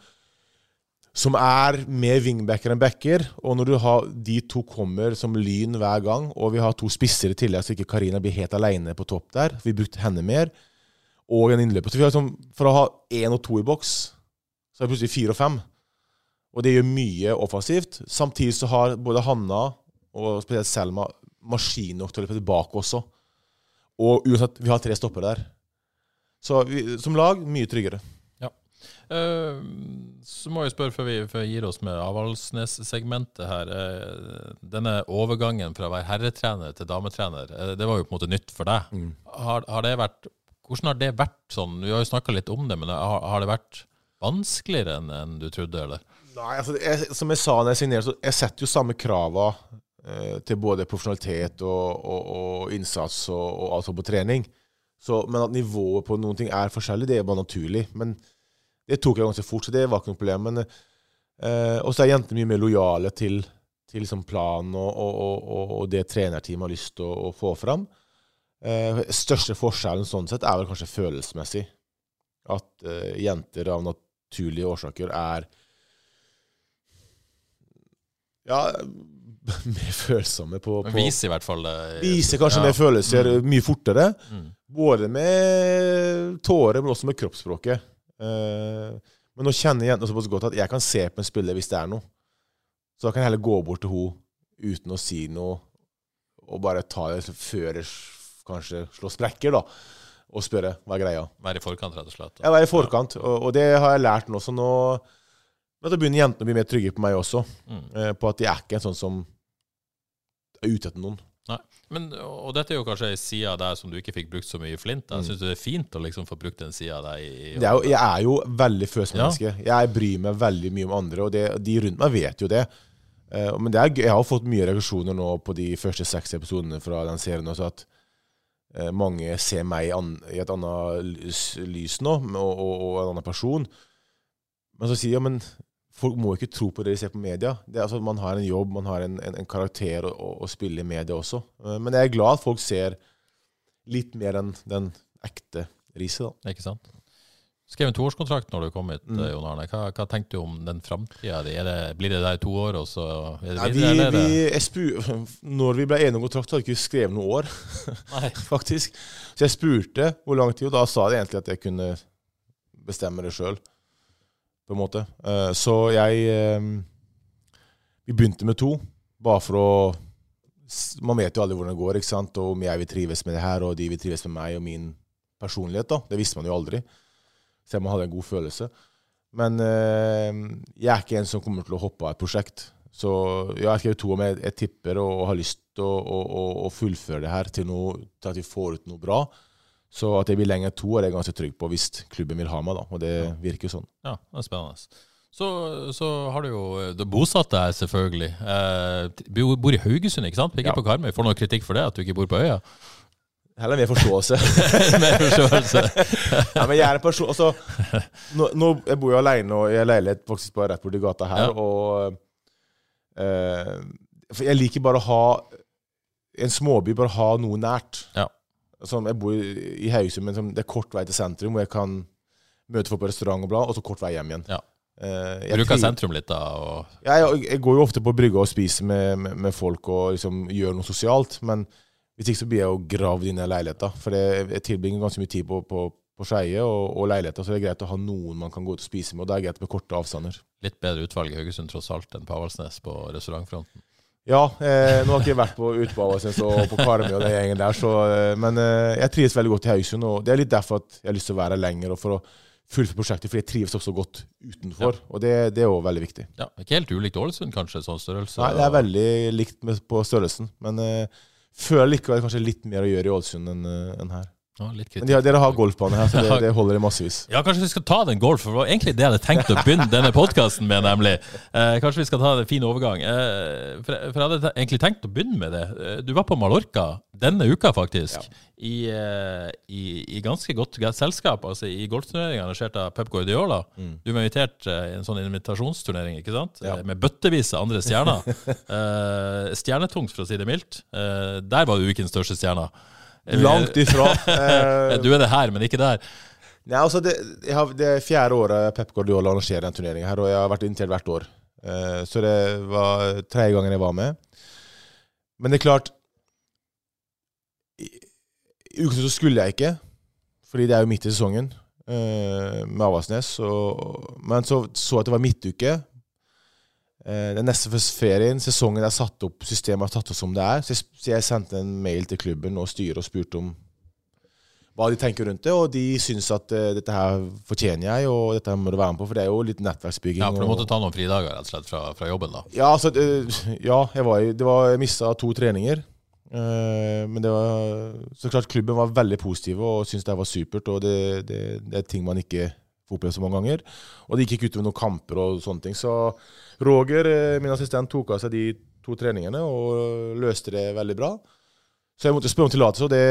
som er mer wingbacker enn backer. Og når du har, de to kommer som lyn hver gang, og vi har to spisser i tillegg, så ikke Karina blir helt alene på topp der, vi brukte henne mer, og en innløper. Så vi har liksom, For å ha én og to i boks, så er det plutselig fire og fem. Og det gjør mye offensivt. Samtidig så har både Hanna og spesielt Selma maskin nok til å løpe tilbake også. Og uansett, vi har tre stoppere der. Så vi, som lag mye tryggere. Uh, så må jeg spørre, før vi, før vi gir oss med Avaldsnes-segmentet her uh, Denne overgangen fra å være herretrener til dametrener, uh, det var jo på en måte nytt for deg. Mm. Har, har, det vært, hvordan har det vært sånn? Vi har jo snakka litt om det, men har, har det vært vanskeligere enn, en du trodde, eller? Nei, altså, jeg, som jeg sa når jeg signerte, så jeg setter jo samme krava Eh, til både profesjonalitet og, og, og innsats og, og altså på trening. Så, men at nivået på noen ting er forskjellig, det er bare naturlig. Men det tok jeg ganske fort, så det var ikke noe problem. Men, eh, og så er jentene mye mer lojale til, til liksom planen og, og, det trenerteamet har lyst til å, å, få fram. Eh, største forskjellen sånn sett er vel kanskje følelsesmessig. At eh, jenter av naturlige årsaker er ja, mer følsomme på, på Viser i hvert fall det. Viser kanskje ja. mer følelser mm. mye fortere. Mm. Både med tårer, men også med kroppsspråket. Uh, men nå kjenner jentene såpass godt at jeg kan se på en spiller hvis det er noe. Så da kan jeg heller gå bort til henne uten å si noe, og bare ta det før det kanskje slår sprekker, da. Og spørre hva er greia. Være i forkant, rett og slett. Da. Ja, være i forkant. Og, og det har jeg lært nå. Så nå men da begynner jentene å bli mer trygge på meg også. Mm. Eh, på at de er ikke en sånn som er ute etter noen. Nei, men, Og dette er jo kanskje ei side av deg som du ikke fikk brukt så mye i Flint. Jeg mm. Syns det er fint å liksom få brukt den sida av deg? I, i er jo, jeg er jo veldig følelsesmenneske. Ja. Jeg bryr meg veldig mye om andre, og det, de rundt meg vet jo det. Uh, men det er, jeg har fått mye reaksjoner nå på de første seks episodene fra den serien. også at uh, mange ser meg an, i et annet lys, nå, og, og, og, en annen person. Men så sier jeg men folk må ikke tro på det de ser på media. Det altså, man har en jobb, man har en, en, en karakter å, å, spille i media også. Eh, men jeg er glad at folk ser litt mer enn den ekte riset. da. Ikke sant? Skrev en toårskontrakt når du kom hit, mm. Jon Arne. Hva, hva tenkte du om den framtida? Blir det der to år, og så er det videre? Vi, vi, når vi ble enige om kontrakt, hadde vi ikke skrevet noe år, faktisk. Så jeg spurte hvor lang tid, og da sa de egentlig at jeg kunne bestemme det sjøl på en måte. Uh, så jeg uh, Vi begynte med to, bare for å Man vet jo aldri hvordan det går, ikke sant? og om jeg vil trives med det her, og de vil trives med meg og min personlighet. da. Det visste man jo aldri, selv om man hadde en god følelse. Men uh, jeg er ikke en som kommer til å hoppe av et prosjekt. Så jeg har skrevet to, om jeg, jeg tipper og, og, har lyst til å, å, å, fullføre det her til, noe, til at vi får ut noe bra. Så at jeg blir lenger to, er jeg ganske trygg på hvis klubben vil ha meg. da, Og det virker sånn. Ja, det er spennende. Så, så har du jo du bosatt deg, selvfølgelig. Eh, bor i Haugesund, ikke sant? Ikke ja. på Karmøy. Får du noe kritikk for det, at du ikke bor på øya? Heller mer forståelse. mer forståelse. ja, men jeg er en person altså, nå, nå, Jeg bor jo alene og i en leilighet faktisk bare rett borti gata her. Ja. Og eh, jeg liker bare å ha En småby, bare ha noe nært. Ja. Som jeg bor i Haugesund, men det er kort vei til sentrum, hvor jeg kan møte folk på restaurant og bla, og så kort vei hjem igjen. Ja. Uh, Bruker sentrum litt, da? Og... Ja, jeg, jeg, går jo ofte på brygga og spiser med, med, med, folk og liksom gjør noe sosialt. Men hvis ikke så blir jeg jo gravd inn i leiligheta. For jeg, jeg tilbringer ganske mye tid på, på, på Skeie og, og leiligheta, så det er greit å ha noen man kan gå ut og spise med. Og det er greit med korte avstander. Litt bedre utvalg i Haugesund tross alt enn på Avaldsnes på restaurantfronten? Ja, eh, nå har jeg ikke vært på Utbava og på Karmøy og den gjengen der, så, eh, men eh, jeg trives veldig godt i Haugesund. og Det er litt derfor at jeg har lyst til å være her lenger og for å fullføre prosjektet, for jeg trives også godt utenfor. Ja. Og det, det er jo veldig viktig. Ja, Ikke helt ulikt Ålesund, kanskje, sånn størrelse? Nei, det er veldig likt med, på størrelsen. Men eh, føler likevel kanskje litt mer å gjøre i Ålesund enn, en enn her. Ja. Men de, har- dere har golfbane her, så det, det holder i massevis. Ja, kanskje vi skal ta den golf, for det var egentlig det jeg hadde tenkt å begynne denne podkasten med, nemlig. Eh, kanskje vi skal ta en fin overgang. Eh, for, for jeg hadde egentlig tenkt å begynne med det. Eh, Du var på Mallorca denne uka, faktisk. I, eh, i, I ganske godt selskap, altså i golfturneringa arrangert av Pep Guardiola. Du var invitert eh, i en sånn invitasjonsturnering, ikke sant? Ja. Eh, Med bøttevis av andre stjerner. eh, stjernetungt, for å si det mildt. Eh, der var du ukens største stjerna. Langt ifra. Du er det her, men ikke der. Nei, altså det, jeg har, det er fjerde året Pep Guardiola arrangerer denne turneringen her, og jeg har vært invitert hvert år. Eh, så det var tredje gangen jeg var med. Men det er klart I i uken så skulle jeg ikke, fordi det er jo midt i sesongen eh, med Avaldsnes. Men så så at det var midtuke. Eh, den neste ferien, sesongen er satt opp, systemet er satt opp som det er. Så jeg, sendte en mail til klubben og styret og spurte om hva de tenker rundt det, og de syns at eh, dette her fortjener jeg, og dette her må du være med på, for det er jo litt nettverksbygging. Ja, for du måtte ta noen fridager rett og slett fra, fra jobben, da. ja, altså, ja, jeg var, det var, jeg mista to treninger. Eh, men det var så klart klubben var veldig positive og syntes det var supert. Og det, det, det er ting man ikke får oppleve så mange ganger. Og det gikk ikke utover noen kamper og sånne ting. Så Roger, eh, min assistent, tok av seg de to treningene og løste det veldig bra. Så jeg måtte spørre om tillatelse, og det,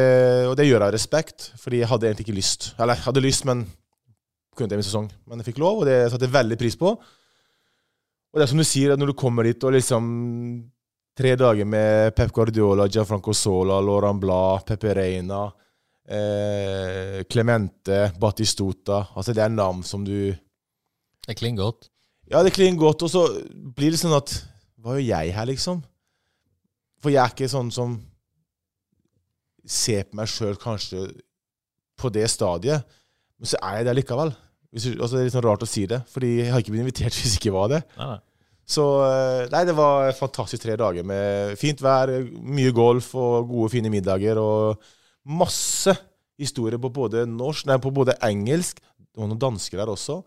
og det gjør jeg av respekt. Fordi jeg hadde egentlig ikke lyst. Eller jeg hadde lyst, men kunne ikke min sesong. Men jeg fikk lov, og det satte jeg veldig pris på. Og det er som du sier, at når du kommer dit og liksom Tre dager med Pep Guardiola, Gianfranco Sola, Laurent Blad, Pepe Reina, eh, Clemente, Batistota Altså, det er navn som du Det klinger godt. Ja, det klinger godt, og så blir det sånn at Hva gjør jeg her, liksom? For jeg er ikke sånn som ser på meg sjøl kanskje på det stadiet, men så er jeg der likevel. Hvis, altså, det er litt sånn rart å si det, fordi jeg har ikke blitt invitert hvis jeg ikke var det. Nei, nei. Så eh, nei, det var fantastisk tre dager med fint vær, mye golf og gode, fine middager. Og masse historier på både norsk, nei, på både engelsk og noen dansker der også.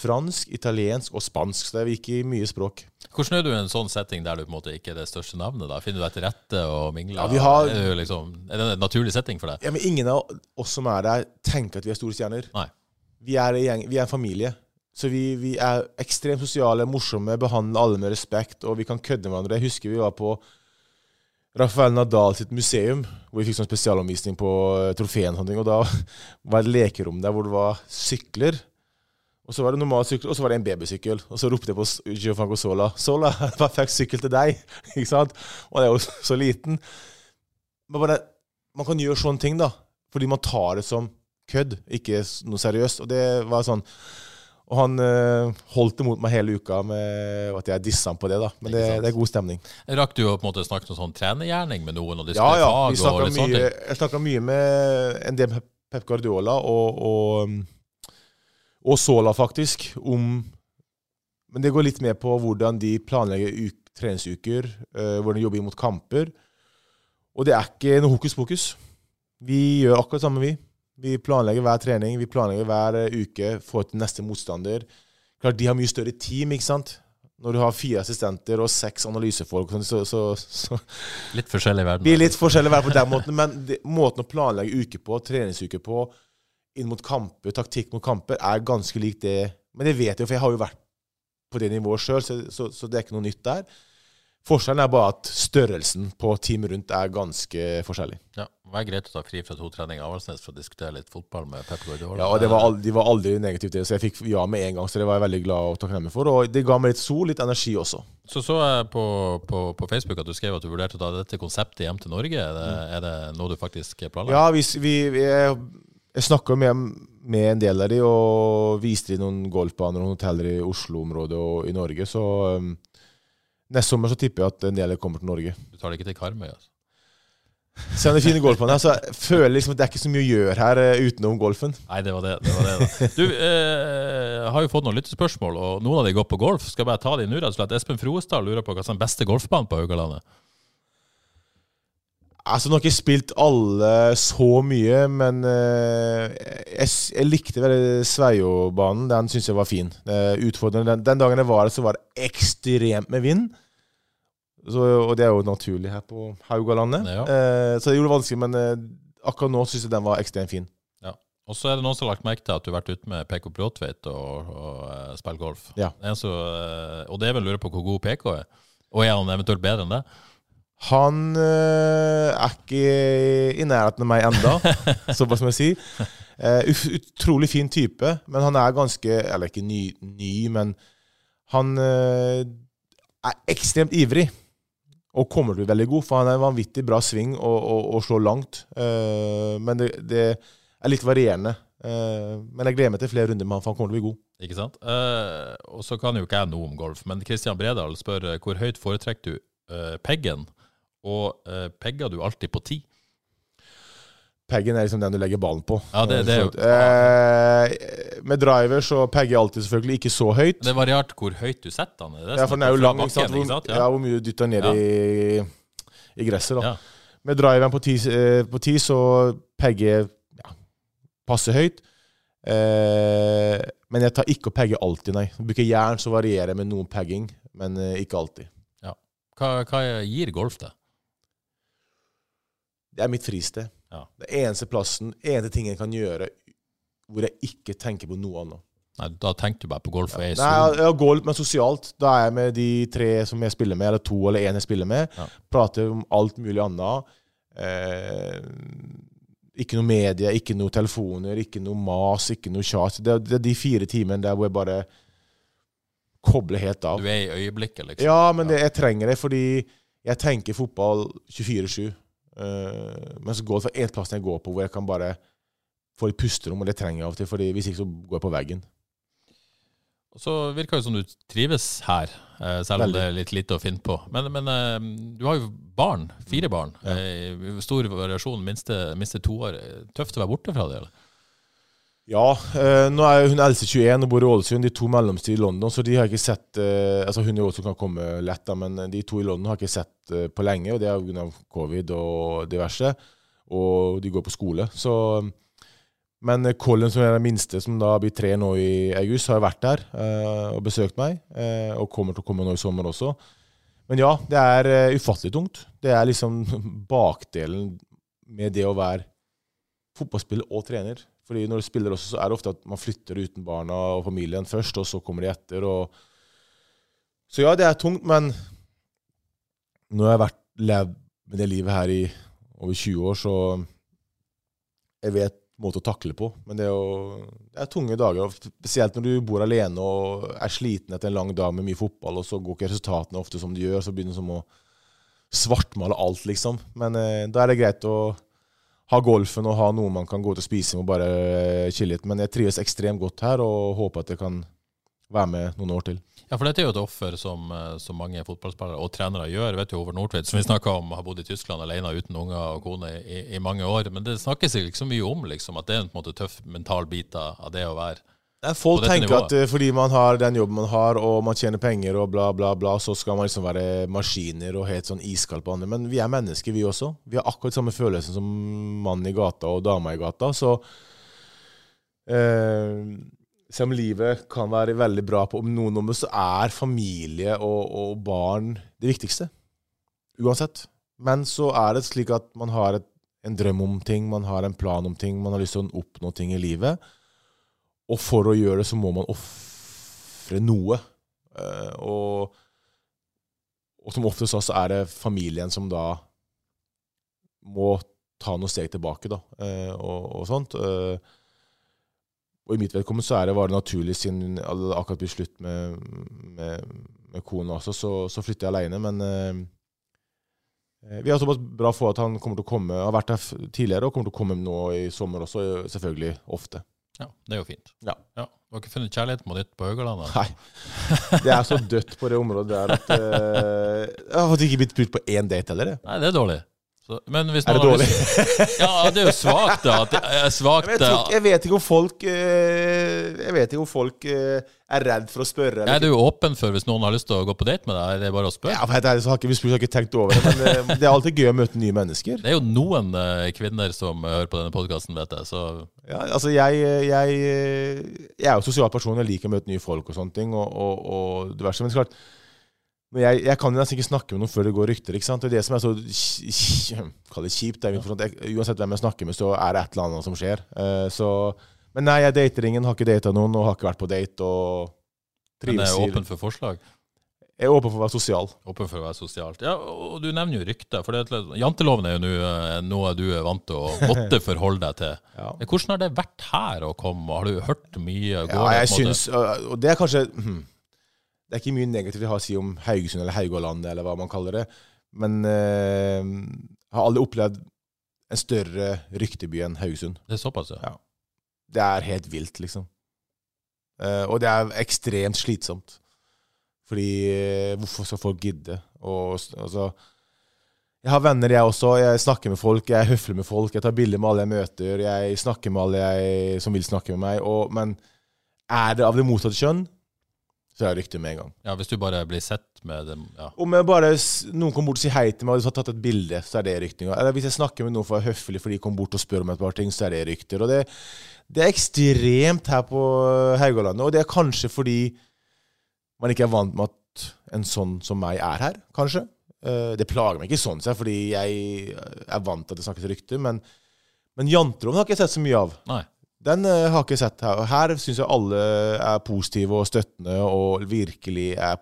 Fransk, italiensk og spansk. Så det gikk i mye språk. Hvordan er du i en sånn setting der du på en måte ikke er det største navnet? da? Finner du deg til rette og mingler? Ja, vi har- er, det liksom, er det en naturlig setting for deg? Ja, men ingen av oss som er der, tenker at vi er store stjerner. Nei. Vi er, en vi er en familie. Så vi, vi er ekstremt sosiale, morsomme, behandler alle med respekt, og vi kan kødde med hverandre. Jeg husker vi var på Rafael Nadal sitt museum, hvor vi fikk sånn spesialomvisning på eh, trofeen og. Og da var det et lekerom der hvor det var sykler. Og så var det sykler, og så var det en babysykkel. Og så ropte jeg på Gianfranco Sola. 'Sola, perfekt sykkel til deg!' Ikke sant? Og jeg er jo så liten. Men bare, man kan gjøre sånne ting, da. Fordi man tar det som kødd, ikke noe seriøst. Og det var sånn Og han øh, holdt imot meg hele uka med at jeg dissa han på det, da. Men det, det er god stemning. Rakk du å på en måte snakke noe sånn trenergjerning med noen? og Ja, ja. Vi og mye, jeg snakka mye med en del Pep- Pep Guardiola og, og, og Sola, faktisk, om Men det går litt mer på hvordan de planlegger uk, treningsuker, uh, hvordan de jobber mot kamper. Og det er ikke noe hokus pokus. Vi gjør akkurat det samme, vi. Vi planlegger hver trening, vi planlegger hver eh, uke for til neste motstander. Klart, De har mye større team, ikke sant? Når du har fire assistenter og seks analysefolk, så, så, så, Litt forskjellig verden. Blir litt forskjellig verden på den måten, men det, måten å planlegge uke på, treningsuker på, inn mot kamper, taktikk mot kamper, er ganske lik det. Men det vet jeg jo, for jeg har jo vært på det nivået sjøl, så, så, så det er ikke noe nytt der. Forskjellen er bare at størrelsen på teamet rundt er ganske forskjellig. Ja, det var greit å ta fri fra to treninger i Avaldsnes for å diskutere litt fotball med Pep Guardiola. Ja, det var aldri, De var aldri negativt det, så jeg fikk ja med en gang. Så det var jeg veldig glad og takknemlig for. Og det ga meg litt sol, litt energi også. Så så jeg på, på, på Facebook at du skrev at du vurderte å ta dette konseptet hjem til Norge. Er det, er det noe du faktisk planlegger? Ja, vi, vi, vi, jeg, snakka med, med en del av de og viste de noen golfbaner og hoteller i Oslo-området og i Norge. Så um, neste sommer så tipper jeg at en del kommer til Norge. Du tar det ikke til Karmøy? Altså. Se om det er fine golfbaner. Så jeg føler liksom at det er ikke så mye å gjøre her eh, utenom golfen. Nei, det var det. det, var det. Du eh, har jo fått noen lyttespørsmål, og noen av de går på golf. Skal jeg bare ta de nå, rett og slett. Espen Froestad lurer på hva som er den beste golfbanen på Haugalandet. Altså, Nå har jeg ikke spilt alle så mye, men uh, jeg, jeg likte veldig Sveio-banen. Den syns jeg var fin. Uh, utfordrende. Den, den dagen jeg var der, så var det ekstremt med vind. Så, og det er jo naturlig her på Haugalandet. Ja. Uh, så det gjorde det vanskelig, men akkurat nå syns jeg den var ekstremt fin. Ja. Og så er det noen som har lagt merke til at du har vært ute med PK Bråtveit og, og spiller golf. Ja. En så, og det er vel å lure på hvor god PK er. Og er han eventuelt bedre enn det? Han øh, er ikke i nærheten av meg enda, såpass må jeg si. Uh, utrolig fin type, men han er ganske Eller ikke ny, ny men han uh, er ekstremt ivrig. Og kommer til å bli veldig god, for han er en vanvittig bra sving og, og, og slår langt. Uh, men det, det, er litt varierende. men jeg gleder meg til flere runder med han, for han kommer til å bli god. Ikke sant? og så kan jo ikke jeg noe om golf, men Christian Bredal spør hvor høyt foretrekker du peggen, og pegger du alltid på ti? Peggen er liksom den du legger ballen på. Ja, det, det er jo... Eh, med driver så pegger jeg alltid selvfølgelig ikke så høyt. Det er variert hvor høyt du setter den. ja, for den er jo lang. Bakken, sant? Hvor, sant? Ja. ja. hvor mye du dytter ned ja. i, i, gresset. da. Ja. Med driveren på ti, eh, på ti så pegger jeg ja, passe høyt. Eh, men jeg tar ikke å pegge alltid, nei. Jeg Bruker jern, så varierer jeg med noen pegging, men eh, ikke alltid. Ja. Hva, hva gir golf det? Det er mitt fristed. Ja. Det eneste plassen, eneste ting jeg kan gjøre hvor jeg ikke tenker på noe annet. Nei, Da tenker du bare på golf? og ja. Nei, ja, golf, men sosialt. Da er jeg med de tre som jeg spiller med, eller to eller én jeg spiller med. Ja. Prater om alt mulig annet. Eh, ikke noe medie, ikke noe telefoner, ikke noe mas, ikke noe kjas. Det, det, er de fire timene der hvor jeg bare kobler helt av. Du er i øyeblikket, liksom? Ja, men det, jeg trenger det fordi jeg tenker fotball 24-7. Uh, går det fra én plass jeg går på hvor jeg kan bare få litt pusterom, og det trenger jeg av og til, fordi hvis ikke så går jeg på veggen. Og så virker det som du trives her, eh, selv om det er litt lite å finne på. Men, men eh, du har jo barn, fire barn. Ja. Stor variasjon, minste, minste to år. Tøft å være borte fra det? eller? Ja. Eh, nå er hun eldste 21 og bor i Ålesund. De to mellomste i London, så de har ikke sett eh, altså Hun i Ålesund kan komme lett, da, men de to i London har ikke sett eh, på lenge. og Det er pga. covid og diverse. Og de går på skole. Så Men Colin, som er den minste, som da blir tre nå i august, har vært der eh, og besøkt meg. Eh, og kommer til å komme nå i sommer også. Men ja, det er uh, ufattelig tungt. Det er liksom bakdelen med det å være fotballspiller og trener. Fordi når du spiller også, så er det ofte at man flytter uten barna og familien først, og så kommer de etter. Og... Så ja, det er tungt, men nå har jeg vært levd med det livet her i over 20 år, så jeg vet måte å takle på. Men det er, jo, det er tunge dager. Spesielt når du bor alene og er sliten etter en lang dag med mye fotball, og så går ikke resultatene ofte som de gjør. Så begynner du som å svartmale alt, liksom. Men eh, da er det greit å ha golfen og ha noe man kan gå til å spise med og bare eh, chille litt. Men jeg trives ekstremt godt her og håper at jeg kan være med noen år til. Ja, for dette er jo et offer som, eh, som mange fotballspillere og trenere gjør. vet jo Over Nordtveit, som vi snakka om, har bodd i Tyskland alene uten unger og kone i, i, mange år. Men det snakkes ikke så mye om liksom, at det er en måte, tøff mental bit av det å være Folk tenker nivået. at uh, fordi man har den jobben man har, og man tjener penger og bla, bla, bla, så skal man liksom være maskiner og helt sånn iskald på andre. Men vi er mennesker, vi også. Vi har akkurat samme følelsen som mannen i gata og dama i gata. Så eh, selv om livet kan være veldig bra på noen områder, så er familie og, og, barn det viktigste. Uansett. Men så er det slik at man har et, en drøm om ting, man har en plan om ting, man har lyst til å oppnå ting i livet. Og for å gjøre det, så må man ofre noe. Uh, og, og, som oftest så er det familien som da må ta noen steg tilbake, da, uh, og, og, sånt. Uh, og i mitt vedkommende så er det bare naturlig, siden det akkurat blir slutt med, med, med kona også, så, så, flytter jeg alene. Men vi har såpass bra for at han kommer til å komme, har vært her tidligere og kommer til å komme nå i sommer også, selvfølgelig ofte. Ja, Det er jo fint. Ja. ja. Du har ikke funnet kjærligheten ditt på Haugalandet? Nei. Det er så dødt på det området der at uh, Jeg har ikke blitt brukt på én date heller. Nei, det er dårlig. Så, er det dårlig? ja, det er jo svakt, da. Det er svagt, jeg, tror, jeg, vet ikke om folk eh, Jeg vet ikke om folk eh, er redd for å spørre. Er du åpen for hvis noen har lyst til å gå på date med deg? Er det bare å spørre? Ja, for er, så har ikke, vi har ikke tenkt over det. Men det er alltid gøy å møte nye mennesker. Det er jo noen kvinner som hører på denne podkasten, vet jeg. Så ja, altså jeg, jeg, jeg, er jo sosial person, jeg liker å møte nye folk og sånne ting. Og, og, og diverse. Men klart, Men jeg, jeg kan jo nesten ikke snakke med noen før det går rykter. ikke sant? Det er det som er så Kall det kjipt. Det jeg, uansett hvem jeg snakker med, så er det et eller annet som skjer. Uh, så, men nei, jeg dater ingen, har ikke data noen og har ikke vært på date. og Men er jeg åpen for forslag? Jeg er åpen for å være sosial. Åpen for å være sosialt. Ja, og du nevner jo rykter. For det, janteloven er jo eh, noe du er vant til å måtte forholde deg til. Ja. Hvordan har det vært her å komme? Har du hørt mye? Går Ja, det jeg synes, syns Og det er kanskje hm, Det er ikke mye negativt jeg har å si om Haugesund eller Haugalandet, eller hva man kaller det. Men jeg har aldri opplevd en større rykteby enn Haugesund. Det er såpass, ja. Ja. Det er helt vilt, liksom. Eh, og det er ekstremt slitsomt. Fordi eh, hvorfor skal folk gidde? Og, altså, jeg har venner, jeg også. Jeg snakker med folk, jeg er høflig med folk. Jeg tar bilder med alle jeg møter. Jeg snakker med alle jeg, som vil snakke med meg. Og, men er det av det motsatte kjønn, så er det rykte med en gang. ja. Hvis du bare blir sett med dem ja. Om jeg bare, noen kommer bort og sier hei til meg og du har tatt et bilde, så er det rykter. Eller hvis jeg snakker med noen for å være høflig fordi de kommer bort og spør om et par ting, så er det rykter. Og det, det er ekstremt her på Haugalandet, og det er kanskje fordi man ikke er vant med at en sånn som meg er her, kanskje. Eh, Det plager meg ikke sånn sett, fordi jeg er vant til at det snakkes rykter, men, men janteloven har ikke jeg sett så mye av. Nei. Den har har ikke sett her. Og Her syns jeg alle er positive og støttende og virkelig er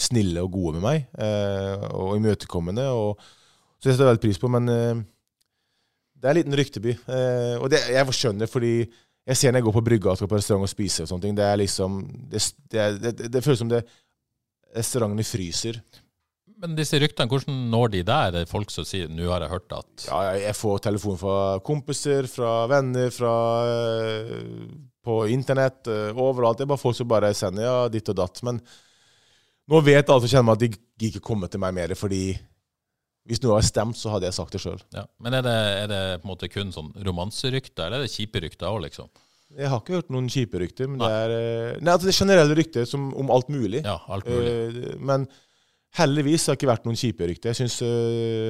snille og gode med meg. Eh, og imøtekommende. Og, så det setter jeg veldig pris på. Men eh, det er en liten rykteby. Eh, og det, jeg skjønner, fordi jeg ser når jeg går på brygga og på restaurant og spise, og sånne ting, det er liksom det, det, det føles som det restaurantene fryser. Men disse ryktene, hvordan når de der? Det er folk som sier 'nå har jeg hørt at' Ja, jeg, får telefon fra kompiser, fra venner, fra eh, på internett, eh, overalt. Det er bare folk som bare sender ja, ditt og datt. Men nå vet alle som kjenner meg at de ikke kommer til meg mer, fordi hvis noe har stemt, så hadde jeg sagt det sjøl. ja. Men er det, er det på en måte kun sånn romanserykter, eller er det kjipe rykter òg, liksom? Jeg har ikke hørt noen kjipe rykter, men det er eh, Nei, altså det er generelle rykter som, om alt mulig. Ja, alt mulig. Eh, men heldigvis har det ikke vært noen kjipe rykter. Jeg syns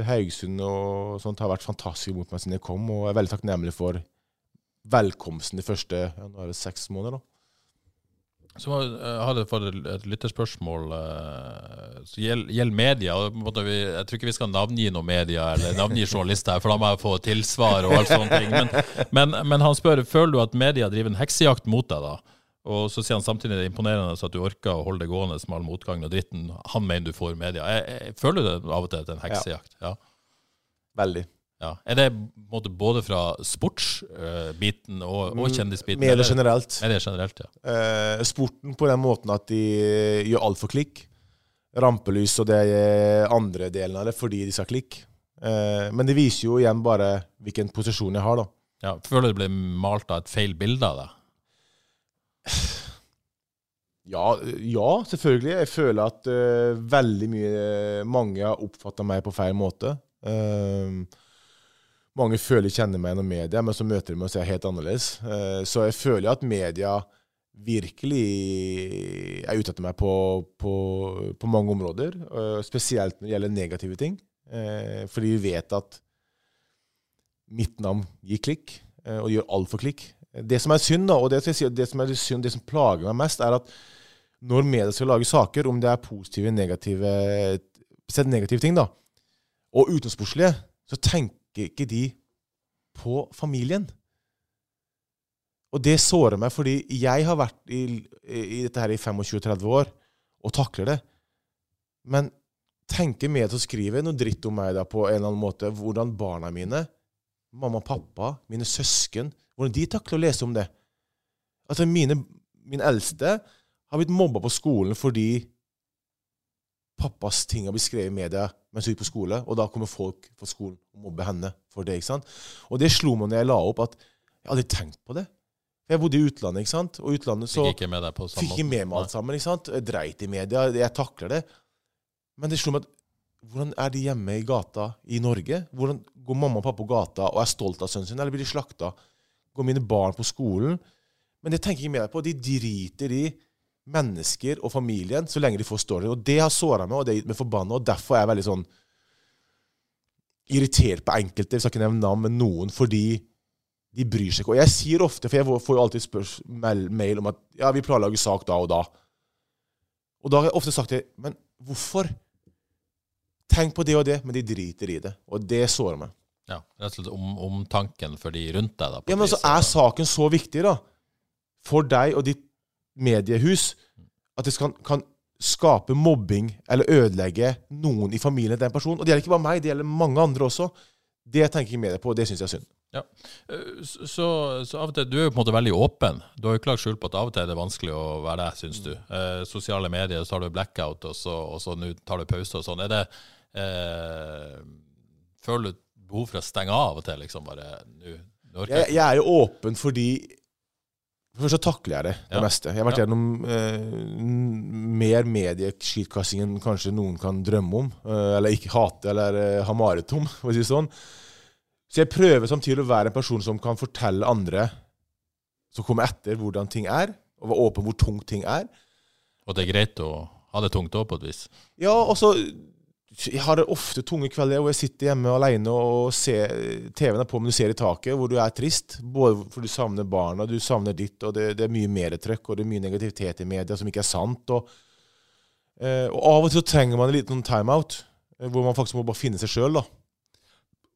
Haugesund og sånt har vært fantastisk mot meg siden jeg kom, og er veldig takknemlig for velkomsten de første ja, nå er det seks måneder. da. Så jeg hadde fått et- lytterspørsmål uh, som gjelder gjeld media. jeg tror ikke vi skal navngi noen media eller navngi journalister, her, for da må jeg få tilsvar og alt sånne ting. Men, men, men han spør føler du at media driver en heksejakt mot deg. da? Og så sier han samtidig det er imponerende at du orker å holde det gående med all motgangen og dritten han mener du får media. Jeg, jeg, føler det av og til det er en heksejakt? Ja. Veldig. ja. Er det måte både fra sportsbiten og, og kjendisbiten? Medier generelt generelt. Medier generelt, ja. Eh, sporten på den måten at de eh, gjør alt for klikk. Rampelys og det er andre delen av det fordi de skal klikke. Eh, men det viser jo igjen bare hvilken posisjon jeg har, da. ja. Føler du det blir malt av et feil bilde av deg? Ja, ja, selvfølgelig. Jeg føler at uh, veldig mye Mange har oppfatta meg på feil måte. Uh, mange føler kjenner meg gjennom media, men så møter de meg og ser helt annerledes. Uh, så jeg føler at media virkelig er ute etter meg på, på, på mange områder. eh, spesielt når det gjelder negative ting. Eh, fordi vi vet at mitt navn gir klikk, eh, og gjør alt for klikk. Det som er synd, da, og det, si, det som er synd, det som plager meg mest, er at når media skal lage saker, om det er positive, negative negative ting, da, og utensportslige, så tenker ikke de på familien. Og det sårer meg, fordi jeg har vært i, i dette her i 25-30 år og takler det. Men tenker media å skriver noe dritt om meg da på en eller annen måte, hvordan barna mine, mamma og pappa, mine søsken, hvordan de takler å lese om det. Altså, mine, min eldste har blitt mobba på skolen fordi pappas ting har blitt skrevet i media mens hun gikk på skole, og da kommer folk fra skolen og mobber henne for det. ikke sant? Og det slo meg når jeg la opp, at jeg hadde tenkt på det. Jeg bodde i utlandet, ikke sant? og utlandet så Fikk ikke med deg på samme fikk ikke med meg alt sammen. ikke sant? Jeg dreit i media, jeg takler det. Men det slo meg at hvordan er de hjemme i gata i Norge? Hvordan går mamma og pappa på gata og er stolt av sønnen sin, eller blir de slakta? Går mine barn på skolen? Men det tenker jeg ikke mer på. De driter i mennesker og familien så lenge de får story. Og det har såra meg, og det har gitt meg forbanna, og derfor er jeg veldig sånn irritert på enkelte, vi skal ikke nevne navn, men noen, fordi de bryr seg ikke. Og jeg sier ofte, for jeg får jo alltid spørsmål, mail, om at ja, vi planlegger sak da og da. Og da har jeg ofte sagt det, men Hvorfor? Tenk på det og det, men de driter i det. Og det sårer meg. Ja, Rett og slett om, tanken for de rundt deg. da. på Ja, men så altså, er saken så viktig, da, for deg og ditt mediehus, at det kan, kan skape mobbing eller ødelegge noen i familien til den personen. Og det gjelder ikke bare meg, det gjelder mange andre også. Det tenker jeg med deg på, og det syns jeg er synd. Ja. Eh, Så, så, av og til, Du er jo på en måte veldig åpen. Du har jo ikke lagt skjul på at av og til er det vanskelig å være deg, syns du. Eh, sosiale medier, så har du blackout, og så, og så nå tar du pause og sånn. Er det eh, Føler du behov for å stenge av og til, liksom? Bare nå Jeg, jeg er jo åpen fordi Først så takler jeg det, det Ja. meste. Jeg har vært Ja. gjennom eh, mer medieskittkasting enn kanskje noen kan drømme om. eh, eller ikke hate, eller eh, ha mareritt om, for å si det sånn. Så jeg prøver samtidig å være en person som kan fortelle andre som kommer etter, hvordan ting er, og være åpen hvor tungt ting er. Og det er greit å ha det tungt òg, på et vis. Ja, og så Jeg har ofte tunge kvelder hvor jeg sitter hjemme alene og ser TV-en er på, men du ser i taket, hvor du er trist. Både fordi du savner barna, du savner ditt, og det, det er mye medietrykk, og det er mye negativitet i media som ikke er sant. Og, eh, og av og til så trenger man en liten timeout, eh, hvor man faktisk må bare finne seg sjøl.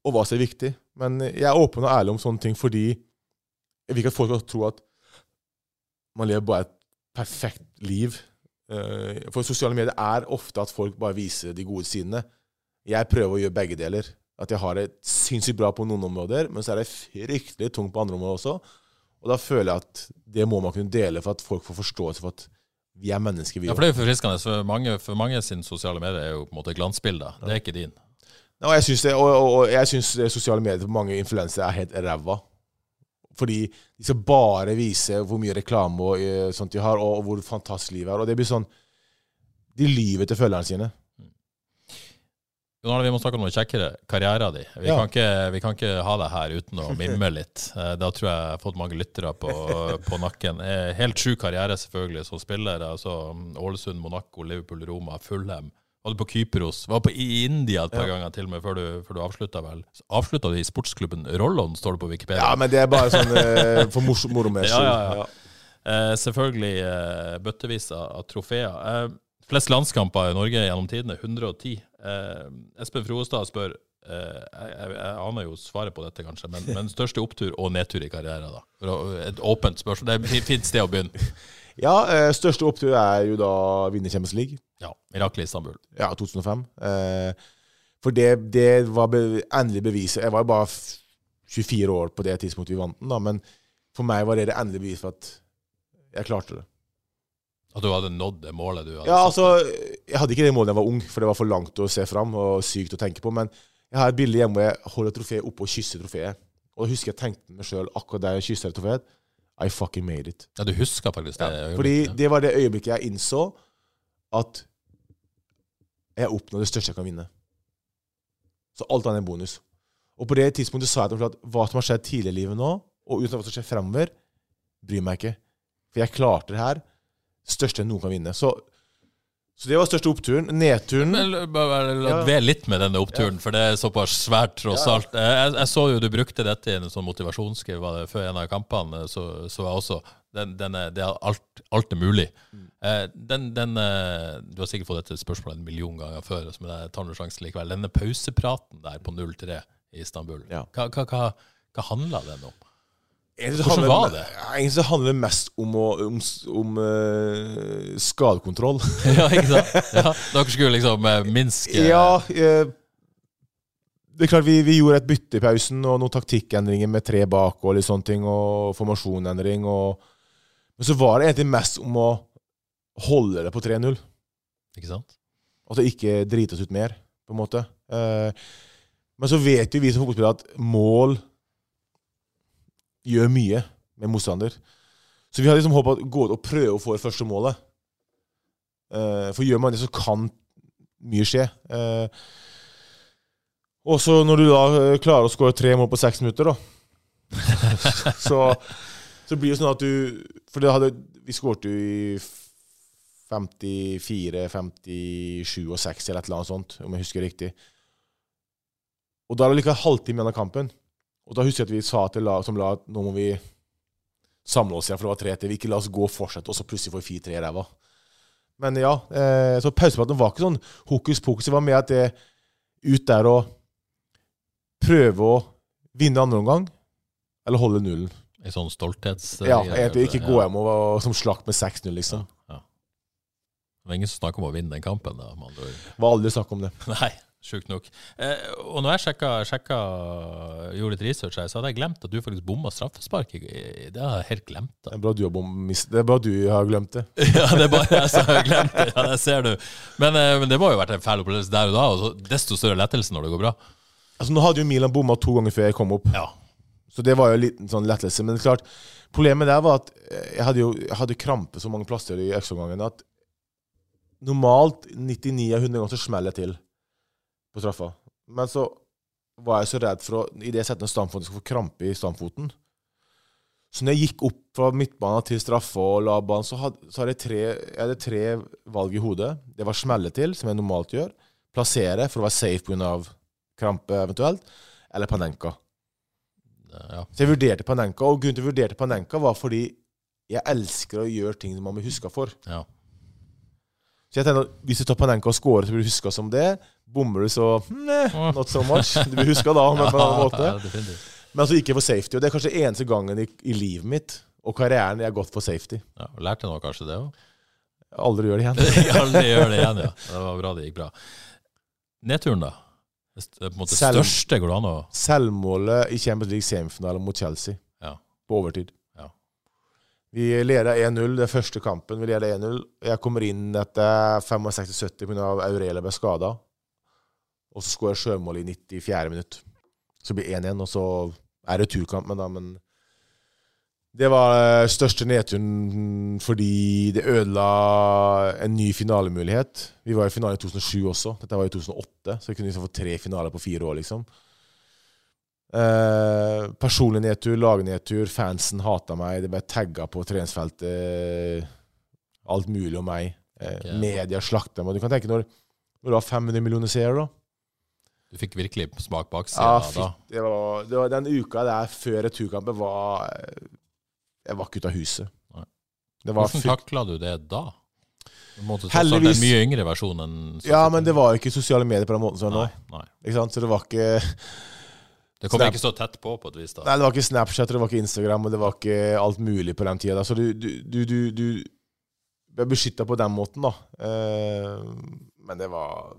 Og hva som er viktig. Men jeg er åpen og ærlig om sånne ting fordi jeg vil ikke at folk skal tro at man lever bare et perfekt liv. Eh, For sosiale medier er ofte at folk bare viser de gode sidene. Jeg prøver å gjøre begge deler. At jeg har det sinnssykt bra på noen områder, men så er det fryktelig tungt på andre områder også. Og da føler jeg at det må man kunne dele for at folk får forståelse for at vi er mennesker, vi Ja, for det er jo forfriskende. For mange, for mange sine sosiale medier er jo på en måte glansbilder. Det er ikke din. Og jeg syns det- og, og, og jeg syns sosiale medier for mange influensere er helt ræva. Fordi de skal bare vise hvor mye reklame og uh, sånt de har, og, og hvor fantastisk livet er. Og det blir sånn De lyver til følgerne sine. Jon Arne, vi må snakke om noe kjekkere. Karrieren din. Vi, Ja. kan ikke, vi kan ikke ha deg her uten å mimre litt. Eh, Da tror jeg jeg har fått mange lyttere på, på nakken. Eh, Helt sjuk karriere selvfølgelig som spiller. altså Ålesund, Monaco, Liverpool, Roma, Fulham. Var du på Kypros? Var på, i India et par ganger til og med før du, før du avslutta vel. Avslutta du i sportsklubben Rollon, står det på Wikipedia. Ja, men det er bare sånn eh, for moro moro med Ja, ja, ja. Eh, selvfølgelig eh, bøttevis av, av trofeer. Eh, flest landskamper i Norge gjennom tidene, 110. Eh, Espen Froestad spør eh, jeg, jeg, jeg aner jo svaret på dette, kanskje, men, men største opptur og nedtur i karrieren? da? Et åpent spørsmål. Det er et fint sted å begynne. Ja, eh, største opptur er jo da vinne Champions League. Ja, Mirakel Istanbul. Ja, 2005. Eh, for det, det var be endelig beviset. Jeg var jo bare 24 år på det tidspunktet vi vant den, da, men for meg var det det endelige beviset for at jeg klarte det. At du hadde nådd det målet du hadde Ja, altså, Jeg hadde ikke det målet da jeg var ung, for det var for langt å se fram og sykt å tenke på. Men jeg har et bilde hjemme hvor jeg holder trofeet oppe og kysser trofeet. Og da husker jeg tenkte meg sjøl akkurat der jeg kysser trofeet. I fucking made it. Ja, du husker faktisk det? Ja, fordi det var det øyeblikket jeg innså at jeg oppnådde det største jeg kan vinne. Så alt annet er en bonus. Og på det tidspunktet sa jeg til at hva som har skjedd tidligere i livet nå, og uten hva som skjer framover, bryr meg ikke. For jeg klarte det her. Største enn noen kan vinne. Så, så det var største oppturen. Nedturen bare la Ja. dvel litt med denne oppturen, for det er såpass svært, tross Ja. alt. Jeg, jeg så jo du brukte dette i en sånn motivasjonsskriv før en av kampene. Så, så jeg også den, den er, Det er alt, alt er mulig. Mm. Eh, den, den, eh, du har sikkert fått dette spørsmålet en million ganger før, men jeg tar nå sjansen likevel. Denne pausepraten der på 0-3 i Istanbul, Ja. hva, hva, hva, hva handla den om? Egentlig så Hvordan handler- var det? Egentlig handler det mest om, å, om, om uh, skadekontroll. ja, ikke sant? Ja, dere skulle liksom uh, minske Ja, Uh, det er klart vi, vi gjorde et bytte i pausen, og noen taktikkendringer med tre bak og litt sånne ting, og formasjonendring. Og, men så var det egentlig mest om å holde det på 3-0. Ikke sant? Altså ikke drites ut mer, på en måte. Men så vet jo vi som fotballspillere at mål gjør mye med motstander. Så vi har liksom håpet å gå ut og prøve å få det første målet. Uh, for gjør man det, så kan mye skje. Uh, og så når du da eh, klarer å skåre tre mål på seks minutter, da så, så blir det sånn at du For hadde, vi skårte jo i 54, 57 og 6 eller et eller annet sånt, om jeg husker riktig. Og da er det likevel halvtime igjen av kampen. Og da husker jeg at vi sa til lag som lag at nå må vi samle oss igjen, for det var tre til. Vi ikke la oss gå og fortsette, og så plutselig får vi 4-3 i ræva. Men ja, eh, så pausepraten var ikke sånn hokus pokus. Det var mer at det ut der og prøve å vinne andre omgang, eller holde nullen. En sånn stolthets... Ja, egentlig ikke gå hjem og og som slakt med 6-0, liksom. Ja. Det var ingen som snakka om å vinne den kampen. da, man. Det var aldri snakk om det. Nei, sjukt nok. Eh, og når jeg sjekka, sjekka, gjorde litt research her, så hadde jeg glemt at du faktisk bomma straffespark. Det har jeg helt glemt. Det er bra du har, bom- det er bra du har glemt det. ja, det er bare jeg som har glemt det. Ja, det ser du. Men, eh, men det må jo ha vært en fæl opplevelse der og da, og så desto større lettelse når det går bra. Altså, nå hadde jo Milan bomma to ganger før jeg kom opp. Ja. Så det var jo en liten sånn lettelse. Men klart, problemet der var at eh, jeg hadde jo jeg hadde krampe så mange plasser i ekstraomgangen at normalt 99 av 100 ganger så smeller jeg til på straffa. Men så var jeg så redd for å i det jeg setter ned stamfoten, skal få krampe i stamfoten. Så når jeg gikk opp fra midtbanen til straffe og la banen, så hadde, så hadde jeg, tre, jeg hadde tre valg i hodet. Det var smelle til, som jeg normalt gjør. Plassere for å være safe pga. krampe eventuelt. Eller Panenka. Ja. Så jeg vurderte Panenka, og grunnen til at jeg vurderte Panenka var fordi jeg elsker å gjøre ting som man blir huska for. ja. Så jeg tenkte at hvis du tar Panenka og scorer, så blir du huska som det. Bommer du, så Nei, not so much. Du blir huska da, men på en annen måte. Ja. Men altså ikke for safety, og det er kanskje eneste gangen i, i livet mitt og karrieren jeg har gått for safety. Ja, og lærte noe kanskje det òg? Aldri gjør det igjen. Aldri gjør det igjen, ja. Det var bra det gikk bra. Nedturen, da? Det måte Selv- største går det an å Selvmålet i Champions League semifinale mot Chelsea Ja. på overtid. Ja. Vi leda 1-0, det er første kampen. Vi leder 1-0. Jeg kommer inn etter 65-70 pga. Aurelia ble skada. Og så skårer sjømål i 94. minutt. Så blir det 1-1, og så er det turkampen, da, men det var eh, største nedturen fordi det ødela en ny finalemulighet. Vi var i finalen i 2007 også. Dette var i 2008, så vi kunne liksom få tre finaler på fire år, liksom. Eh, personlig nedtur, lagnedtur, fansen hata meg, det ble tagga på treningsfeltet. Alt mulig om meg. Eh, okay. Media slakta meg. Du kan tenke når, når du har 500 millioner seere, da. Du fikk virkelig smak bak baksida ja, da. det var, det var Den uka der før returkampen var Jeg var ikke ute av huset. Nei. Det var Hvordan takla du det da? Måte, Heldigvis- En mye yngre versjon enn Ja, men det var jo ikke sosiale medier på den måten som er nå. nei. Ikke sant? Så det var ikke Det kommer ikke så tett på, på et vis. da Nei, det var ikke Snapchat, det var ikke Instagram, og det var ikke alt mulig på den tida. Så du, du, du, du, du ble beskytta på den måten, da. Eh, men det var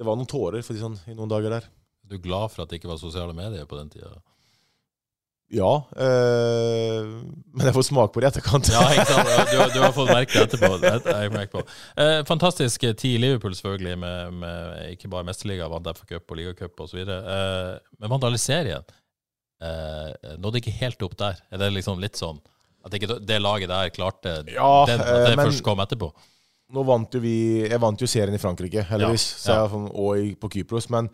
Det var noen tårer for de sånn, i noen dager der. Du er glad for at det ikke var sosiale medier på den tida? Ja. Øh, men jeg får smak på det i etterkant. Ja, ikke sant? Du, du har fått merke det etterpå. Det jeg merke på. Eh, fantastisk tid i Liverpool, selvfølgelig, med, med ikke bare mesterliga, vant FA Cup og ligacup osv. Eh, men vant alle serien. Eh, nådde ikke helt opp der. Er det liksom litt sånn at ikke det laget der klarte Ja, den, at eh, det men- først kom etterpå? Nå vant jo vi Jeg vant jo serien i Frankrike, heldigvis, Ja, så jeg, og på Kypros. Men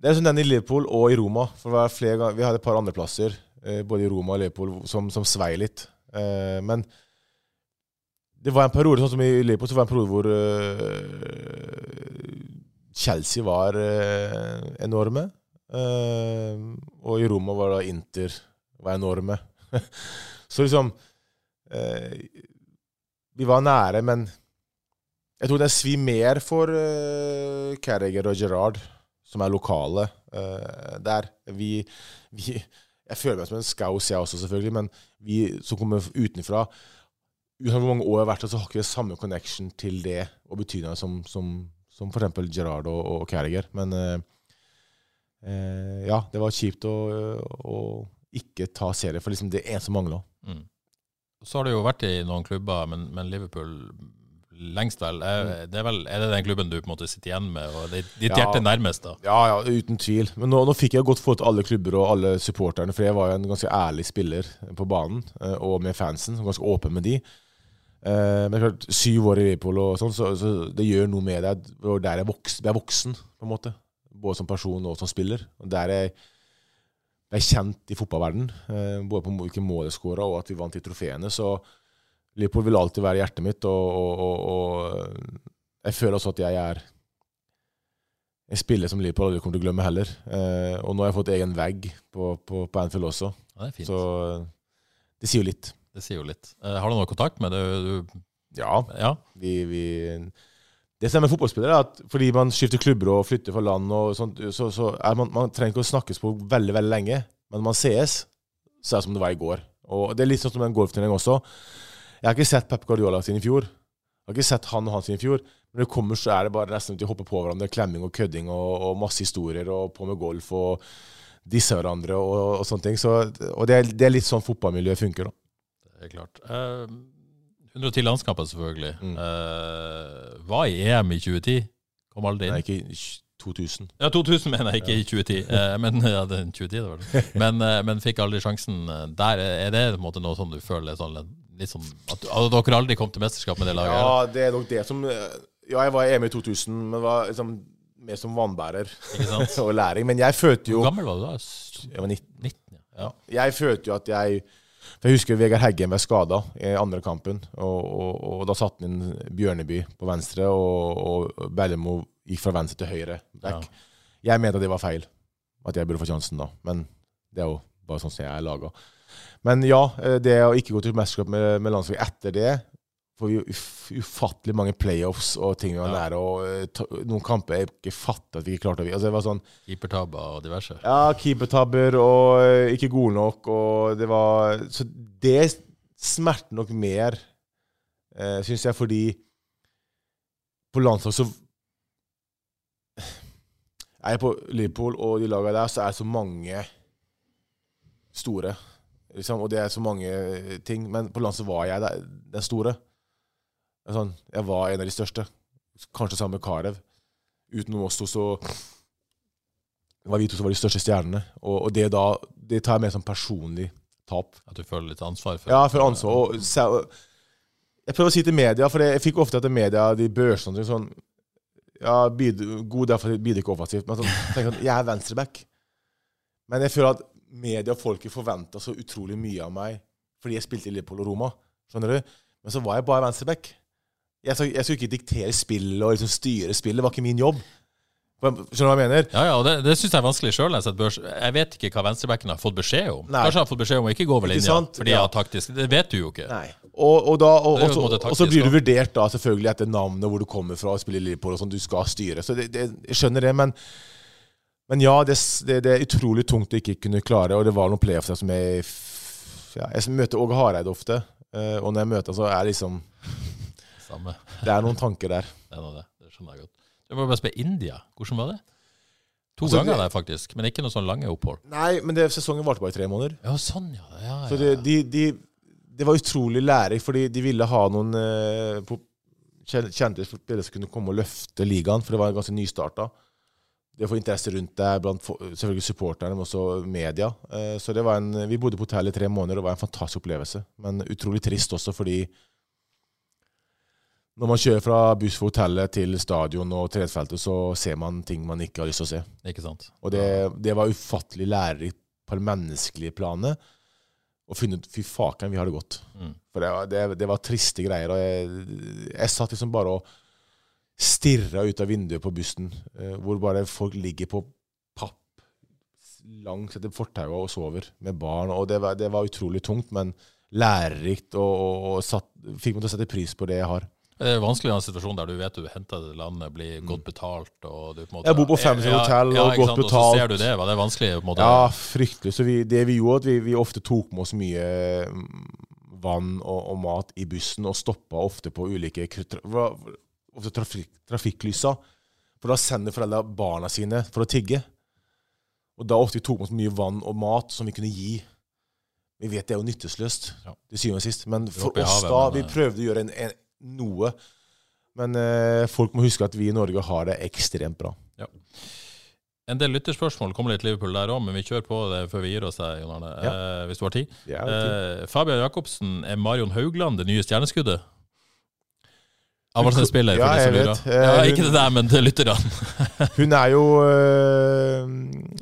det er som den i Liverpool og i Roma. For det var flere ganger, Vi hadde et par andreplasser, eh, både i Roma og Liverpool, som, som svei litt. Eh, men det var en periode sånn som i Liverpool, så var det en periode hvor eh, Chelsea var eh, enorme. Eh, og i Roma var da Inter var enorme. så liksom eh, Vi var nære, men jeg tror det svir mer for uh, Carriger og Gerrard, som er lokale uh, der. Vi, vi Jeg føler meg som en skaus, jeg også, selvfølgelig, men vi som kommer utenfra Uansett hvor mange år jeg har vært der, så har ikke vi samme connection til det og betydninga som, som, som f.eks. Gerrard og, og Carriger. Men uh, uh, ja, det var kjipt å, å ikke ta serie, for liksom det er en som mangla. Mm. Så har du jo vært i noen klubber, men, men Liverpool lengst vel. Er, det er, vel. er det den klubben du på en måte sitter igjen med, og det er ditt Ja. hjerte nærmest? da? Ja, ja, uten tvil. Men nå, nå fikk jeg godt forhold til alle klubber og alle supporterne, for jeg var jo en ganske ærlig spiller på banen, eh, og med fansen, ganske åpen med de. Eh, Men klart, syv år i Liverpool og sånn, så, så det gjør noe med deg. Og der jeg voksen, jeg er voksen, på en måte. Både som person og som spiller. Og der jeg er kjent i fotballverden, eh, både på hvilke mål jeg skåra, og at vi vant de trofeene. Så Liverpool vil alltid være hjertet mitt, og, og, og, jeg føler også at jeg er en spiller som Liverpool aldri kommer til å glemme heller. Eh, og nå har jeg fått egen vegg på, på, på Anfield også, Ja, det så det sier jo litt. Det sier jo litt. Eh, har du noe kontakt med det? Du Ja. Ja. Vi, vi Det som er med fotballspillere, er at fordi man skifter klubber og flytter fra land, og sånt, så, så man, man trenger ikke å snakkes på veldig veldig lenge. Men når man sees, så er det som det var i går. Og Det er litt sånn som en golfturnering også. Jeg har ikke sett Pep Guardiola sin i fjor. Jeg har ikke sett han og han sin i fjor. Når det kommer, så er det bare nesten til å hoppe på hverandre. Klemming og kødding og, og masse historier og på med golf og disse hverandre og, og sånne ting. Så, og det er, det er litt sånn fotballmiljøet funker, da. Det er klart. Uh, 110 landskamper, selvfølgelig. Mm. Uh, var i EM i 2010. Kom aldri inn. Nei, ikke i 2000. Ja, 2000 mener jeg, ikke i 2010. Uh, men ja, det er 2010 det var det. Men, eh, men fikk aldri sjansen der. Er det måte noe som du føler sånn, litt sånn at, at dere aldri kom til mesterskap med det laget? Ja, det er nok det som Ja, jeg var i EM i 2000, men var liksom mer som vannbærer Ikke sant? og læring. Men jeg følte jo Hvor gammel var du da? Jeg var 19. 19, ja. Jeg følte jo at jeg For jeg husker Vegard Heggen ble skada i andre kampen. Og, og, og da satte han inn Bjørneby på venstre, og, og Bellemo gikk fra venstre til høyre Ja. Jeg mente at det var feil, at jeg burde få sjansen da. Men det er jo bare sånn som jeg er laga. Men ja, eh, det å ikke gå til mesterskap med, med landslaget etter det får vi jo ufattelig mange playoffs og ting vi har Ja. nære. Og eh, noen kamper jeg ikke fatter at vi ikke klarte å vinne. Altså, sånn Keepertabber og diverse. ja, keepertabber og eh, ikke gode nok, og det var Så det smerter nok mer, eh, syns jeg, fordi på landslag så Er jeg på Liverpool og de lagene der, så er det så mange store. Liksom, og det er så mange eh, ting. Men på landslag var jeg der, den store. Sånn, jeg var en av de største. Kanskje sammen med Karev. Uten oss to, så var vi to som var de største stjernene. Og, og det da Det tar jeg med som personlig tap. At du føler litt ansvar for Ja, føler ansvar. Og, jeg prøver å si til media, for jeg fikk ofte etter media de børsene sånn Ja, bid, god derfor bidrar ikke offensivt. Men sånn, tenker jeg sånn, jeg er venstreback. Men jeg føler at media og folket forventa så utrolig mye av meg fordi jeg spilte i Liverpool og Roma. Skjønner du? Men så var jeg bare venstreback. Jeg, jeg skulle ikke diktere spillet og liksom styre spillet. Det var ikke min jobb. Skjønner du hva jeg mener? Ja, ja, og det, det syns jeg er vanskelig sjøl. Jeg vet ikke hva venstrebacken har fått beskjed om. Nei. Kanskje han har fått beskjed om å ikke gå over linja sant? fordi Ja. han er taktisk. Det vet du jo ikke. Nei. Og, og, da, og, og, så, og så blir du vurdert da selvfølgelig etter navnet, hvor du kommer fra, og spiller Liverpool og sånn. Du skal styre. Så det, det, jeg skjønner det, men, men ja, det, det, det er utrolig tungt å ikke kunne klare. Og det var noen playoffs som jeg ja, Jeg møter Åge Hareide ofte, eh, og når jeg møter ham, så er det liksom Samme. Det er noen tanker der. Det er noe det. Det skjønner jeg godt. Jeg må bare spørre India. Hvordan var det? To Altså, ganger der, faktisk. Men ikke noe sånn lange opphold. Nei, men det, sesongen varte bare i tre måneder. Ja, sånn, ja. ja, ja, Så det, de, de, det var utrolig lærerikt, fordi de ville ha noen eh, på- kjente spillere som kunne komme og løfte ligaen, for det var ganske nystarta. Det å få interesse rundt deg blant selvfølgelig supporterne, men også media. Eh, så det var en, Vi bodde på hotell i tre måneder, og det var en fantastisk opplevelse. Men utrolig trist også, fordi når man kjører fra buss fra hotellet til stadion og treningsfeltet, så ser man ting man ikke har lyst til å se. Ikke sant? Og det, det var ufattelig lærerikt på det menneskelige planet. Finne ut Fy faken, vi har det godt. Mm. For det, var- det, det var triste greier. Og jeg, jeg satt liksom bare og stirra ut av vinduet på bussen, eh, hvor bare folk ligger på papp langs etter fortauet og sover med barn. Og det var, det var utrolig tungt, men lærerikt, og, og, og satt, fikk meg til å sette pris på det jeg har. Det er vanskelig i en situasjon der du vet du henter til landet, blir godt betalt og du på en måte Mm. Jeg bor på femstjerners hotell og ikke godt sant? Og betalt. så ser du det. Var det vanskelig? på en måte? Ja, fryktelig. Så vi, det vi gjorde, at vi, vi ofte tok med oss mye mm, vann og, og mat i bussen, og stoppa ofte på ulike ofte trafik, trafikklysa. For da sender foreldra barna sine for å tigge. Og da ofte vi tok med så mye vann og mat som vi kunne gi. Vi vet det er jo nytteløst, Ja. til syvende og sist. Men for oss havet, da, vi eh, prøvde å gjøre en, en, noe. Men eh, folk må huske at vi i Norge har det ekstremt bra. En del lytterspørsmål kommer litt Liverpool der òg, men vi kjører på det før vi gir oss her, Jon Arne. Ja. Eh, hvis du har tid. Ting. Eh, Fabian Jacobsen, er Marion Haugland det nye stjerneskuddet? Avaldsnes-spiller, Ja, for de som jeg lurer. vet. Eh, Ja, hun- ikke det der, men til lytterne. Hun er jo øh,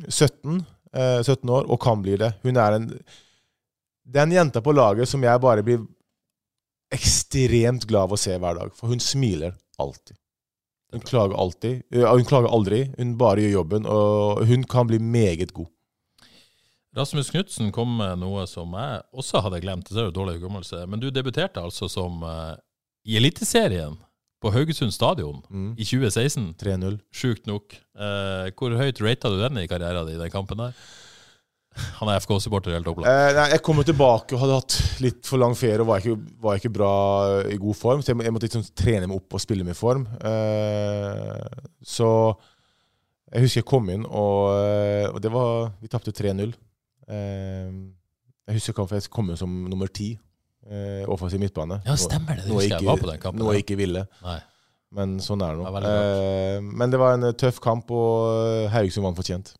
17, øh, 17 år og kan bli det. Hun er en Den jenta på laget som jeg bare blir ekstremt glad av å se hver dag. For hun smiler alltid. Hun klager alltid. Ja, hun klager aldri. Hun bare gjør jobben, og hun kan bli meget god. Rasmus Knutsen kom med noe som jeg også hadde glemt. Det er jo dårlig hukommelse. Men du debuterte altså som eh, i Eliteserien på Haugesund stadion Mm. i 2016. 3-0. Sjukt nok. Eh, hvor høyt rata du den i karrieren din, den kampen der? Han er FK-supporter, helt opplagt. Eh, nei, jeg kom jo tilbake og hadde hatt litt for lang ferie og var ikke, var ikke bra i god form. Så jeg, må- jeg måtte liksom trene meg opp og spille meg i form. Eh, så jeg husker jeg kom inn, og, eh, og det var Vi tapte 3-0. Eh, jeg husker kampen jeg kom inn som nummer ti. Eh, offensiv midtbane. Ja, stemmer det. Det Noe jeg ikke- var på den kampen. Noe jeg ikke ville. Nei. Men sånn er det nå. Eh, men det var en eh, tøff kamp, og Haugesund vant fortjent.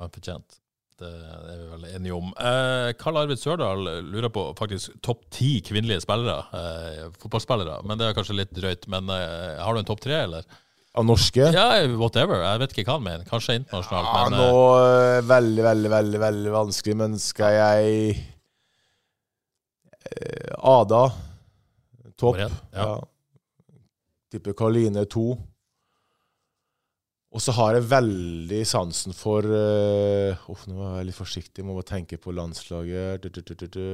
Var fortjent. Det er vi vel enige om. Eh, Karl Arvid Sørdal lurer på faktisk topp ti kvinnelige spillere. Eh, fotballspillere. Men det er kanskje litt drøyt. Men eh, har du en topp tre, eller? Av norske? Ja, whatever. Jeg vet ikke hva han mener. Kanskje internasjonalt, Ja, men nå eh, eh, Veldig, veldig, veldig veldig vanskelig, men skal jeg eh, Ada. Topp. Ja. Ja. Tipper Karoline to. Og så har jeg veldig sansen for uh, Nå er jeg litt forsiktig, må bare tenke på landslaget. Du, du, du, du, du.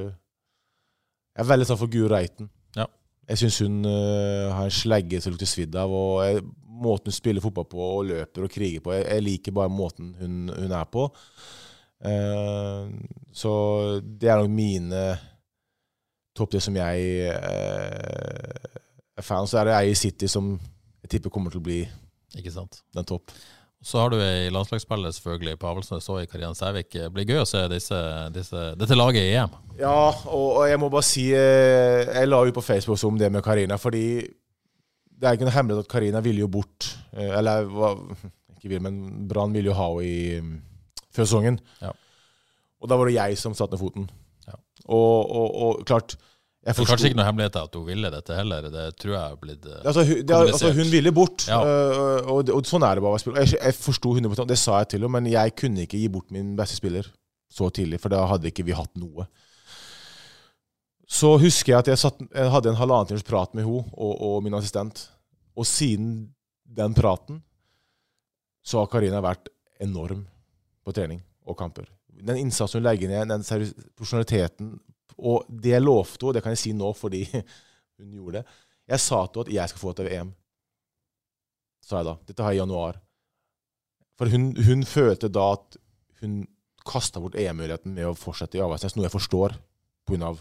Jeg er veldig sann for Guro Reiten. Ja. Jeg syns hun uh, har en slegge som lukter svidd av. Og jeg, måten hun spiller fotball på og løper og kriger på Jeg, jeg liker bare måten hun, hun er på. Uh, så det er nok mine topp det som jeg eh, er fan Så er det ei i City som jeg tipper kommer til å bli Ikke sant. den topp. Så har du ei landslagsspiller selvfølgelig på Avaldsnes og i Karianne Sævik. Det blir gøy å se disse, disse, dette laget i EM. Ja, og, og jeg må bare si eh, Jeg la ut på Facebook om det med Karina, fordi det er ikke noe hemmelighet at Karina ville jo bort. eh, Eller hva Ikke vil, men Brann ville jo ha henne i mm, før sesongen. Ja. Og da var det jeg som satte ned foten. Og, og, og klart Det er kanskje ikke noe hemmelighet at hun ville dette heller. Det tror jeg er blitt eh, Altså, hun, det, altså, hun ville bort, Ja. øh, og, og sånn er det bare. Jeg, jeg forsto 100% det sa jeg til henne, men jeg kunne ikke gi bort min beste spiller så tidlig, for da hadde ikke vi hatt noe. Så husker jeg at jeg, satt, jeg hadde en halvannen times prat med henne og, og min assistent. Og siden den praten så har Karina vært enorm på trening og kamper. Den innsatsen hun legger ned, den profesjonaliteten Og det jeg lovte henne, det kan jeg si nå fordi hun gjorde det Jeg sa til henne at jeg skal få til VM. Sa jeg da. Dette har jeg i januar. For hun, hun følte da at hun kasta bort EM-muligheten med å fortsette i Avaldsnes, noe jeg forstår pga.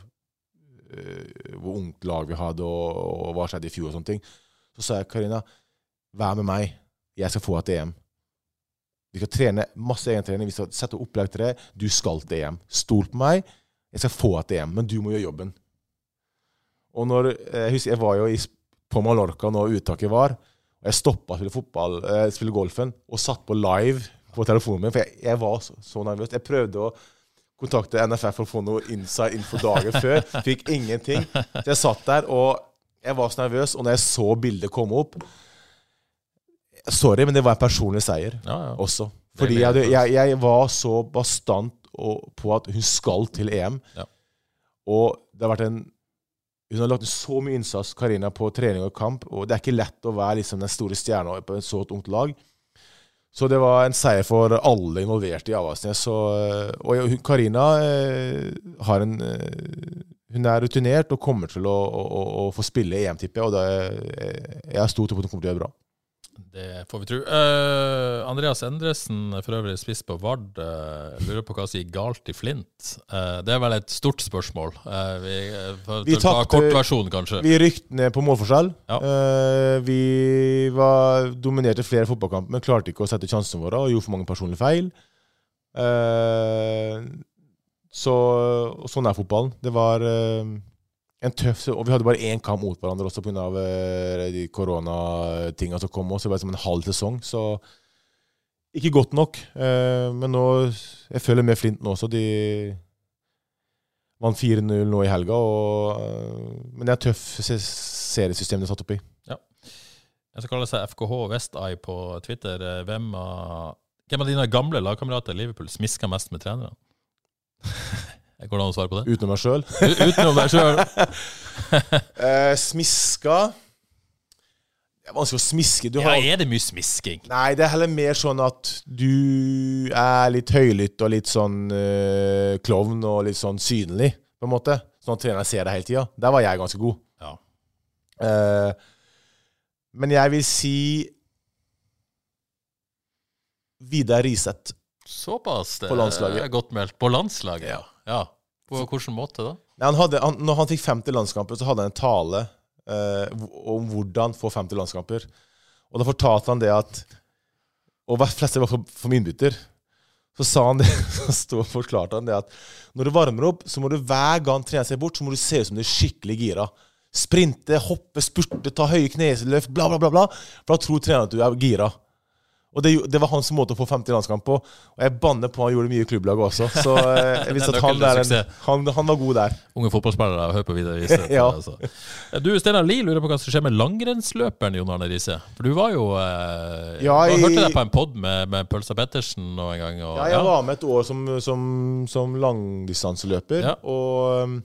Øh, hvor ungt lag vi hadde, og, og hva skjedde i fjor og sånne ting. Så sa jeg Karina, vær med meg. Jeg skal få til EM. Vi skal trene masse egentrening. Vi skal sette opplegg til det. Du skal til EM. Stol på meg. Jeg skal få til EM, men du må gjøre jobben. Og når, jeg husker jeg var jo i, på Mallorca når uttaket var. og Jeg stoppa å spille fotball, eh, spille golfen og satt på live på telefonen min. For jeg, jeg var så, så nervøs. Jeg prøvde å kontakte NFF for å få noe inside info dagen før. Fikk ingenting. Så jeg satt der, og jeg var så nervøs. Og når jeg så bildet komme opp Sorry, men det var en personlig seier Ja, ja. også. Fordi jeg, jeg, jeg var så bastant på at hun skal til EM. Ja. Og det har vært en Hun har lagt ned så mye innsats, Karina, på trening og kamp. Og det er ikke lett å være liksom den store stjerna på et så ungt lag. Så det var en seier for alle involverte i Avaldsnes. Og, og Karina eh, har en eh, Hun er rutinert og kommer til å, å, å få spille EM, tipper jeg. Og det, jeg har stor tro på at hun kommer til å gjøre det bra. Det får vi tro. Uh, Andreas Endresen, for øvrig spiss på Vard, uh, lurer på hva som gikk galt i Flint. Uh, det er vel et stort spørsmål. Vi Vi tapte- kortversjonen, kanskje. Vi rykte ned på målforskjell. Ja. Vi var, dominerte flere fotballkamper, men klarte ikke å sette sjansene våre og gjorde for mange personlige feil. Så sånn er fotballen. Det var en tøff Og vi hadde bare én kamp mot hverandre også pga. Uh, de koronatinga som kom også. Det var som en halv sesong. Så ikke godt nok. Eh, men nå Jeg føler med Flint nå også. De vant 4-0 nå i helga. Og, eh, men det er et tøft seriesystem de er satt opp i. En som kaller seg FKH Westeye på Twitter. Eh, Hvem av, hvem av dine gamle lagkamerater i Liverpool smisker mest med trenerne? Går det an å svare på det? Utenom meg sjøl. Utenom deg sjøl? uh, smiska Det er vanskelig å smiske. Du Ja, har, er det mye smisking? nei, det er heller mer sånn at du er litt høylytt og litt sånn uh, klovn og litt sånn synlig, på en måte. Sånn at treneren ser deg hele tida. Der var jeg ganske god. Ja. Uh, men jeg vil si Vidar Riseth. Såpass. Det På landslaget. er godt meldt. På landslaget, ja. Ja. På hvilken måte da? Nei, Han hadde, han, når han fikk 50 landskamper, så hadde han en tale eh, om hvordan få 50 landskamper. Og da fortalte han det at Og de fleste var for, innbytter. Så sa han det, så forklarte han det at når du varmer opp, så må du hver gang trene seg bort, så må du se ut som du er skikkelig gira. Sprinte, hoppe, spurte, ta høye kneseløft, bla, bla, bla. bla For da tror treneren at du er gira. Og det, det var hans måte å få 50 landskamp på. Og jeg banner på han gjorde mye i klubblaget også. Så eh, jeg visste at han, der, han, han var god der. Unge fotballspillere, hør på Vidar Riise. Ja. altså. Du, Steinar Lie lurer på hva som skjer med langrennsløperen Jon Arne Riise. For du var jo eh, Ja, Jeg i- hørte deg på en pod med, med Pølsa Pettersen nå en gang. Og, Ja, jeg var med et år som, som, som langdistanseløper. Ja. Og um,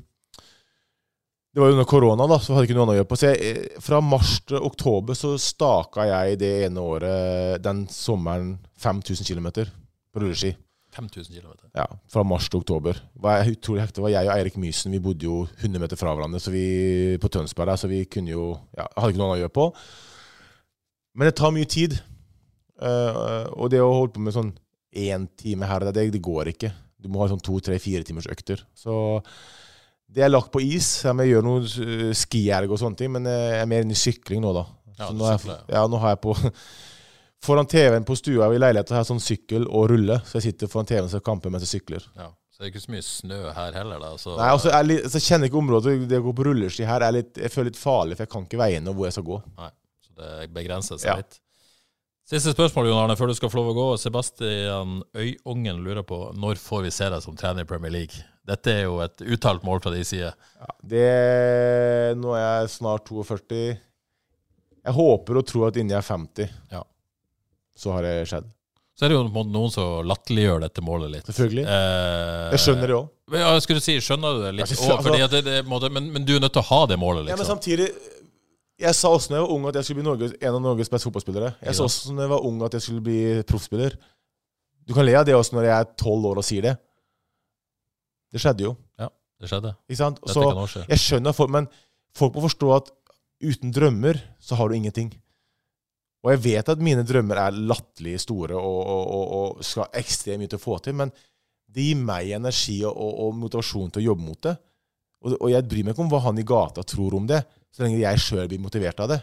det var jo under korona, da, så hadde ikke noe annet å gjøre på. Så jeg, eh, fra mars til oktober så staka jeg det ene året, den sommeren, 5000 km på rulleski. 5000 km. Ja, Fra mars til oktober. Var jeg utrolig hekta. Det var jeg og Eirik Mysen. Vi bodde jo 100 meter fra hverandre så vi, på Tønsberg, der, så vi kunne jo ja, Hadde ikke noe annet å gjøre på. Men det tar mye tid. Uh, og det å holde på med sånn én time her og der, det, det går ikke. Du må ha sånn to, tre, fire timers økter. Så det er lagt på is. Jeg gjør noe uh, skierg og sånne ting, men eh, jeg er mer inne i sykling nå, da. Ja, Så nå, jeg, ja, nå har jeg på Foran TV-en på stua i leiligheten har jeg sånn sykkel og rulle, så jeg sitter foran TV-en og kamper mens jeg sykler. Ja. Så det er ikke så mye snø her heller, da. Så, Nei, altså, jeg, er litt, så jeg kjenner ikke området. Det å gå på rulleski her er litt, jeg føler litt farlig, for jeg kan ikke veien og hvor jeg skal gå. Nei, så det begrenser seg litt. Siste spørsmål, Jon Arne, før du skal få lov å gå. Sebastian Øyungen lurer på når får vi se deg som trener i Premier League? Dette er jo et uttalt mål fra din side. Det, nå er jeg snart 42. Jeg håper og tror at inni jeg er 50, Ja. så har det skjedd. Så er det jo noen som latterliggjør dette målet litt. Selvfølgelig. Eh, Jeg skjønner det òg. Ja, jeg skulle si, skjønner du det litt? Ja, altså- fordi at det, det, måte, men, men du er nødt til å ha det målet, Ja, men liksom. samtidig Jeg sa også da jeg var ung at jeg skulle bli Norge, en av Norges beste fotballspillere. Jeg sa også da jeg var ung at jeg skulle bli proffspiller. Du kan le av det også når jeg er tolv år og sier det. Det skjedde jo. Det skjedde. Ikke sant? Dette Så kan også skje. jeg skjønner folk, men folk må forstå at uten drømmer så har du ingenting. Og jeg vet at mine drømmer er latterlig store og, og, og, og skal ekstremt mye til å få til, men det gir meg energi og, motivasjon til å jobbe mot det. Og jeg bryr meg ikke om hva han i gata tror om det, så lenge jeg sjøl blir motivert av det.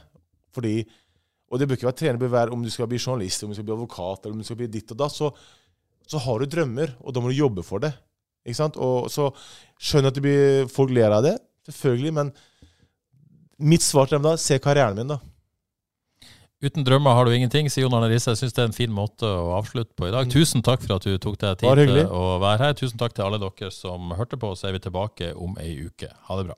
Fordi, og det bør ikke være trener, bør være om du skal bli journalist, om du skal bli advokat, eller om du skal bli ditt og datt, så, så har du drømmer, og da må du jobbe for det. Ikke sant? Og så skjønner jeg at blir, folk ler av det, selvfølgelig, men mitt svar til dem da, se karrieren min, da. Uten drømmer har du ingenting, sier Jon Arne Risse. Jeg syns det er en fin måte å avslutte på i dag. Tusen takk for at du tok deg tid til å være her. Tusen takk til alle dere som hørte på. Så er vi tilbake om ei uke. Ha det bra.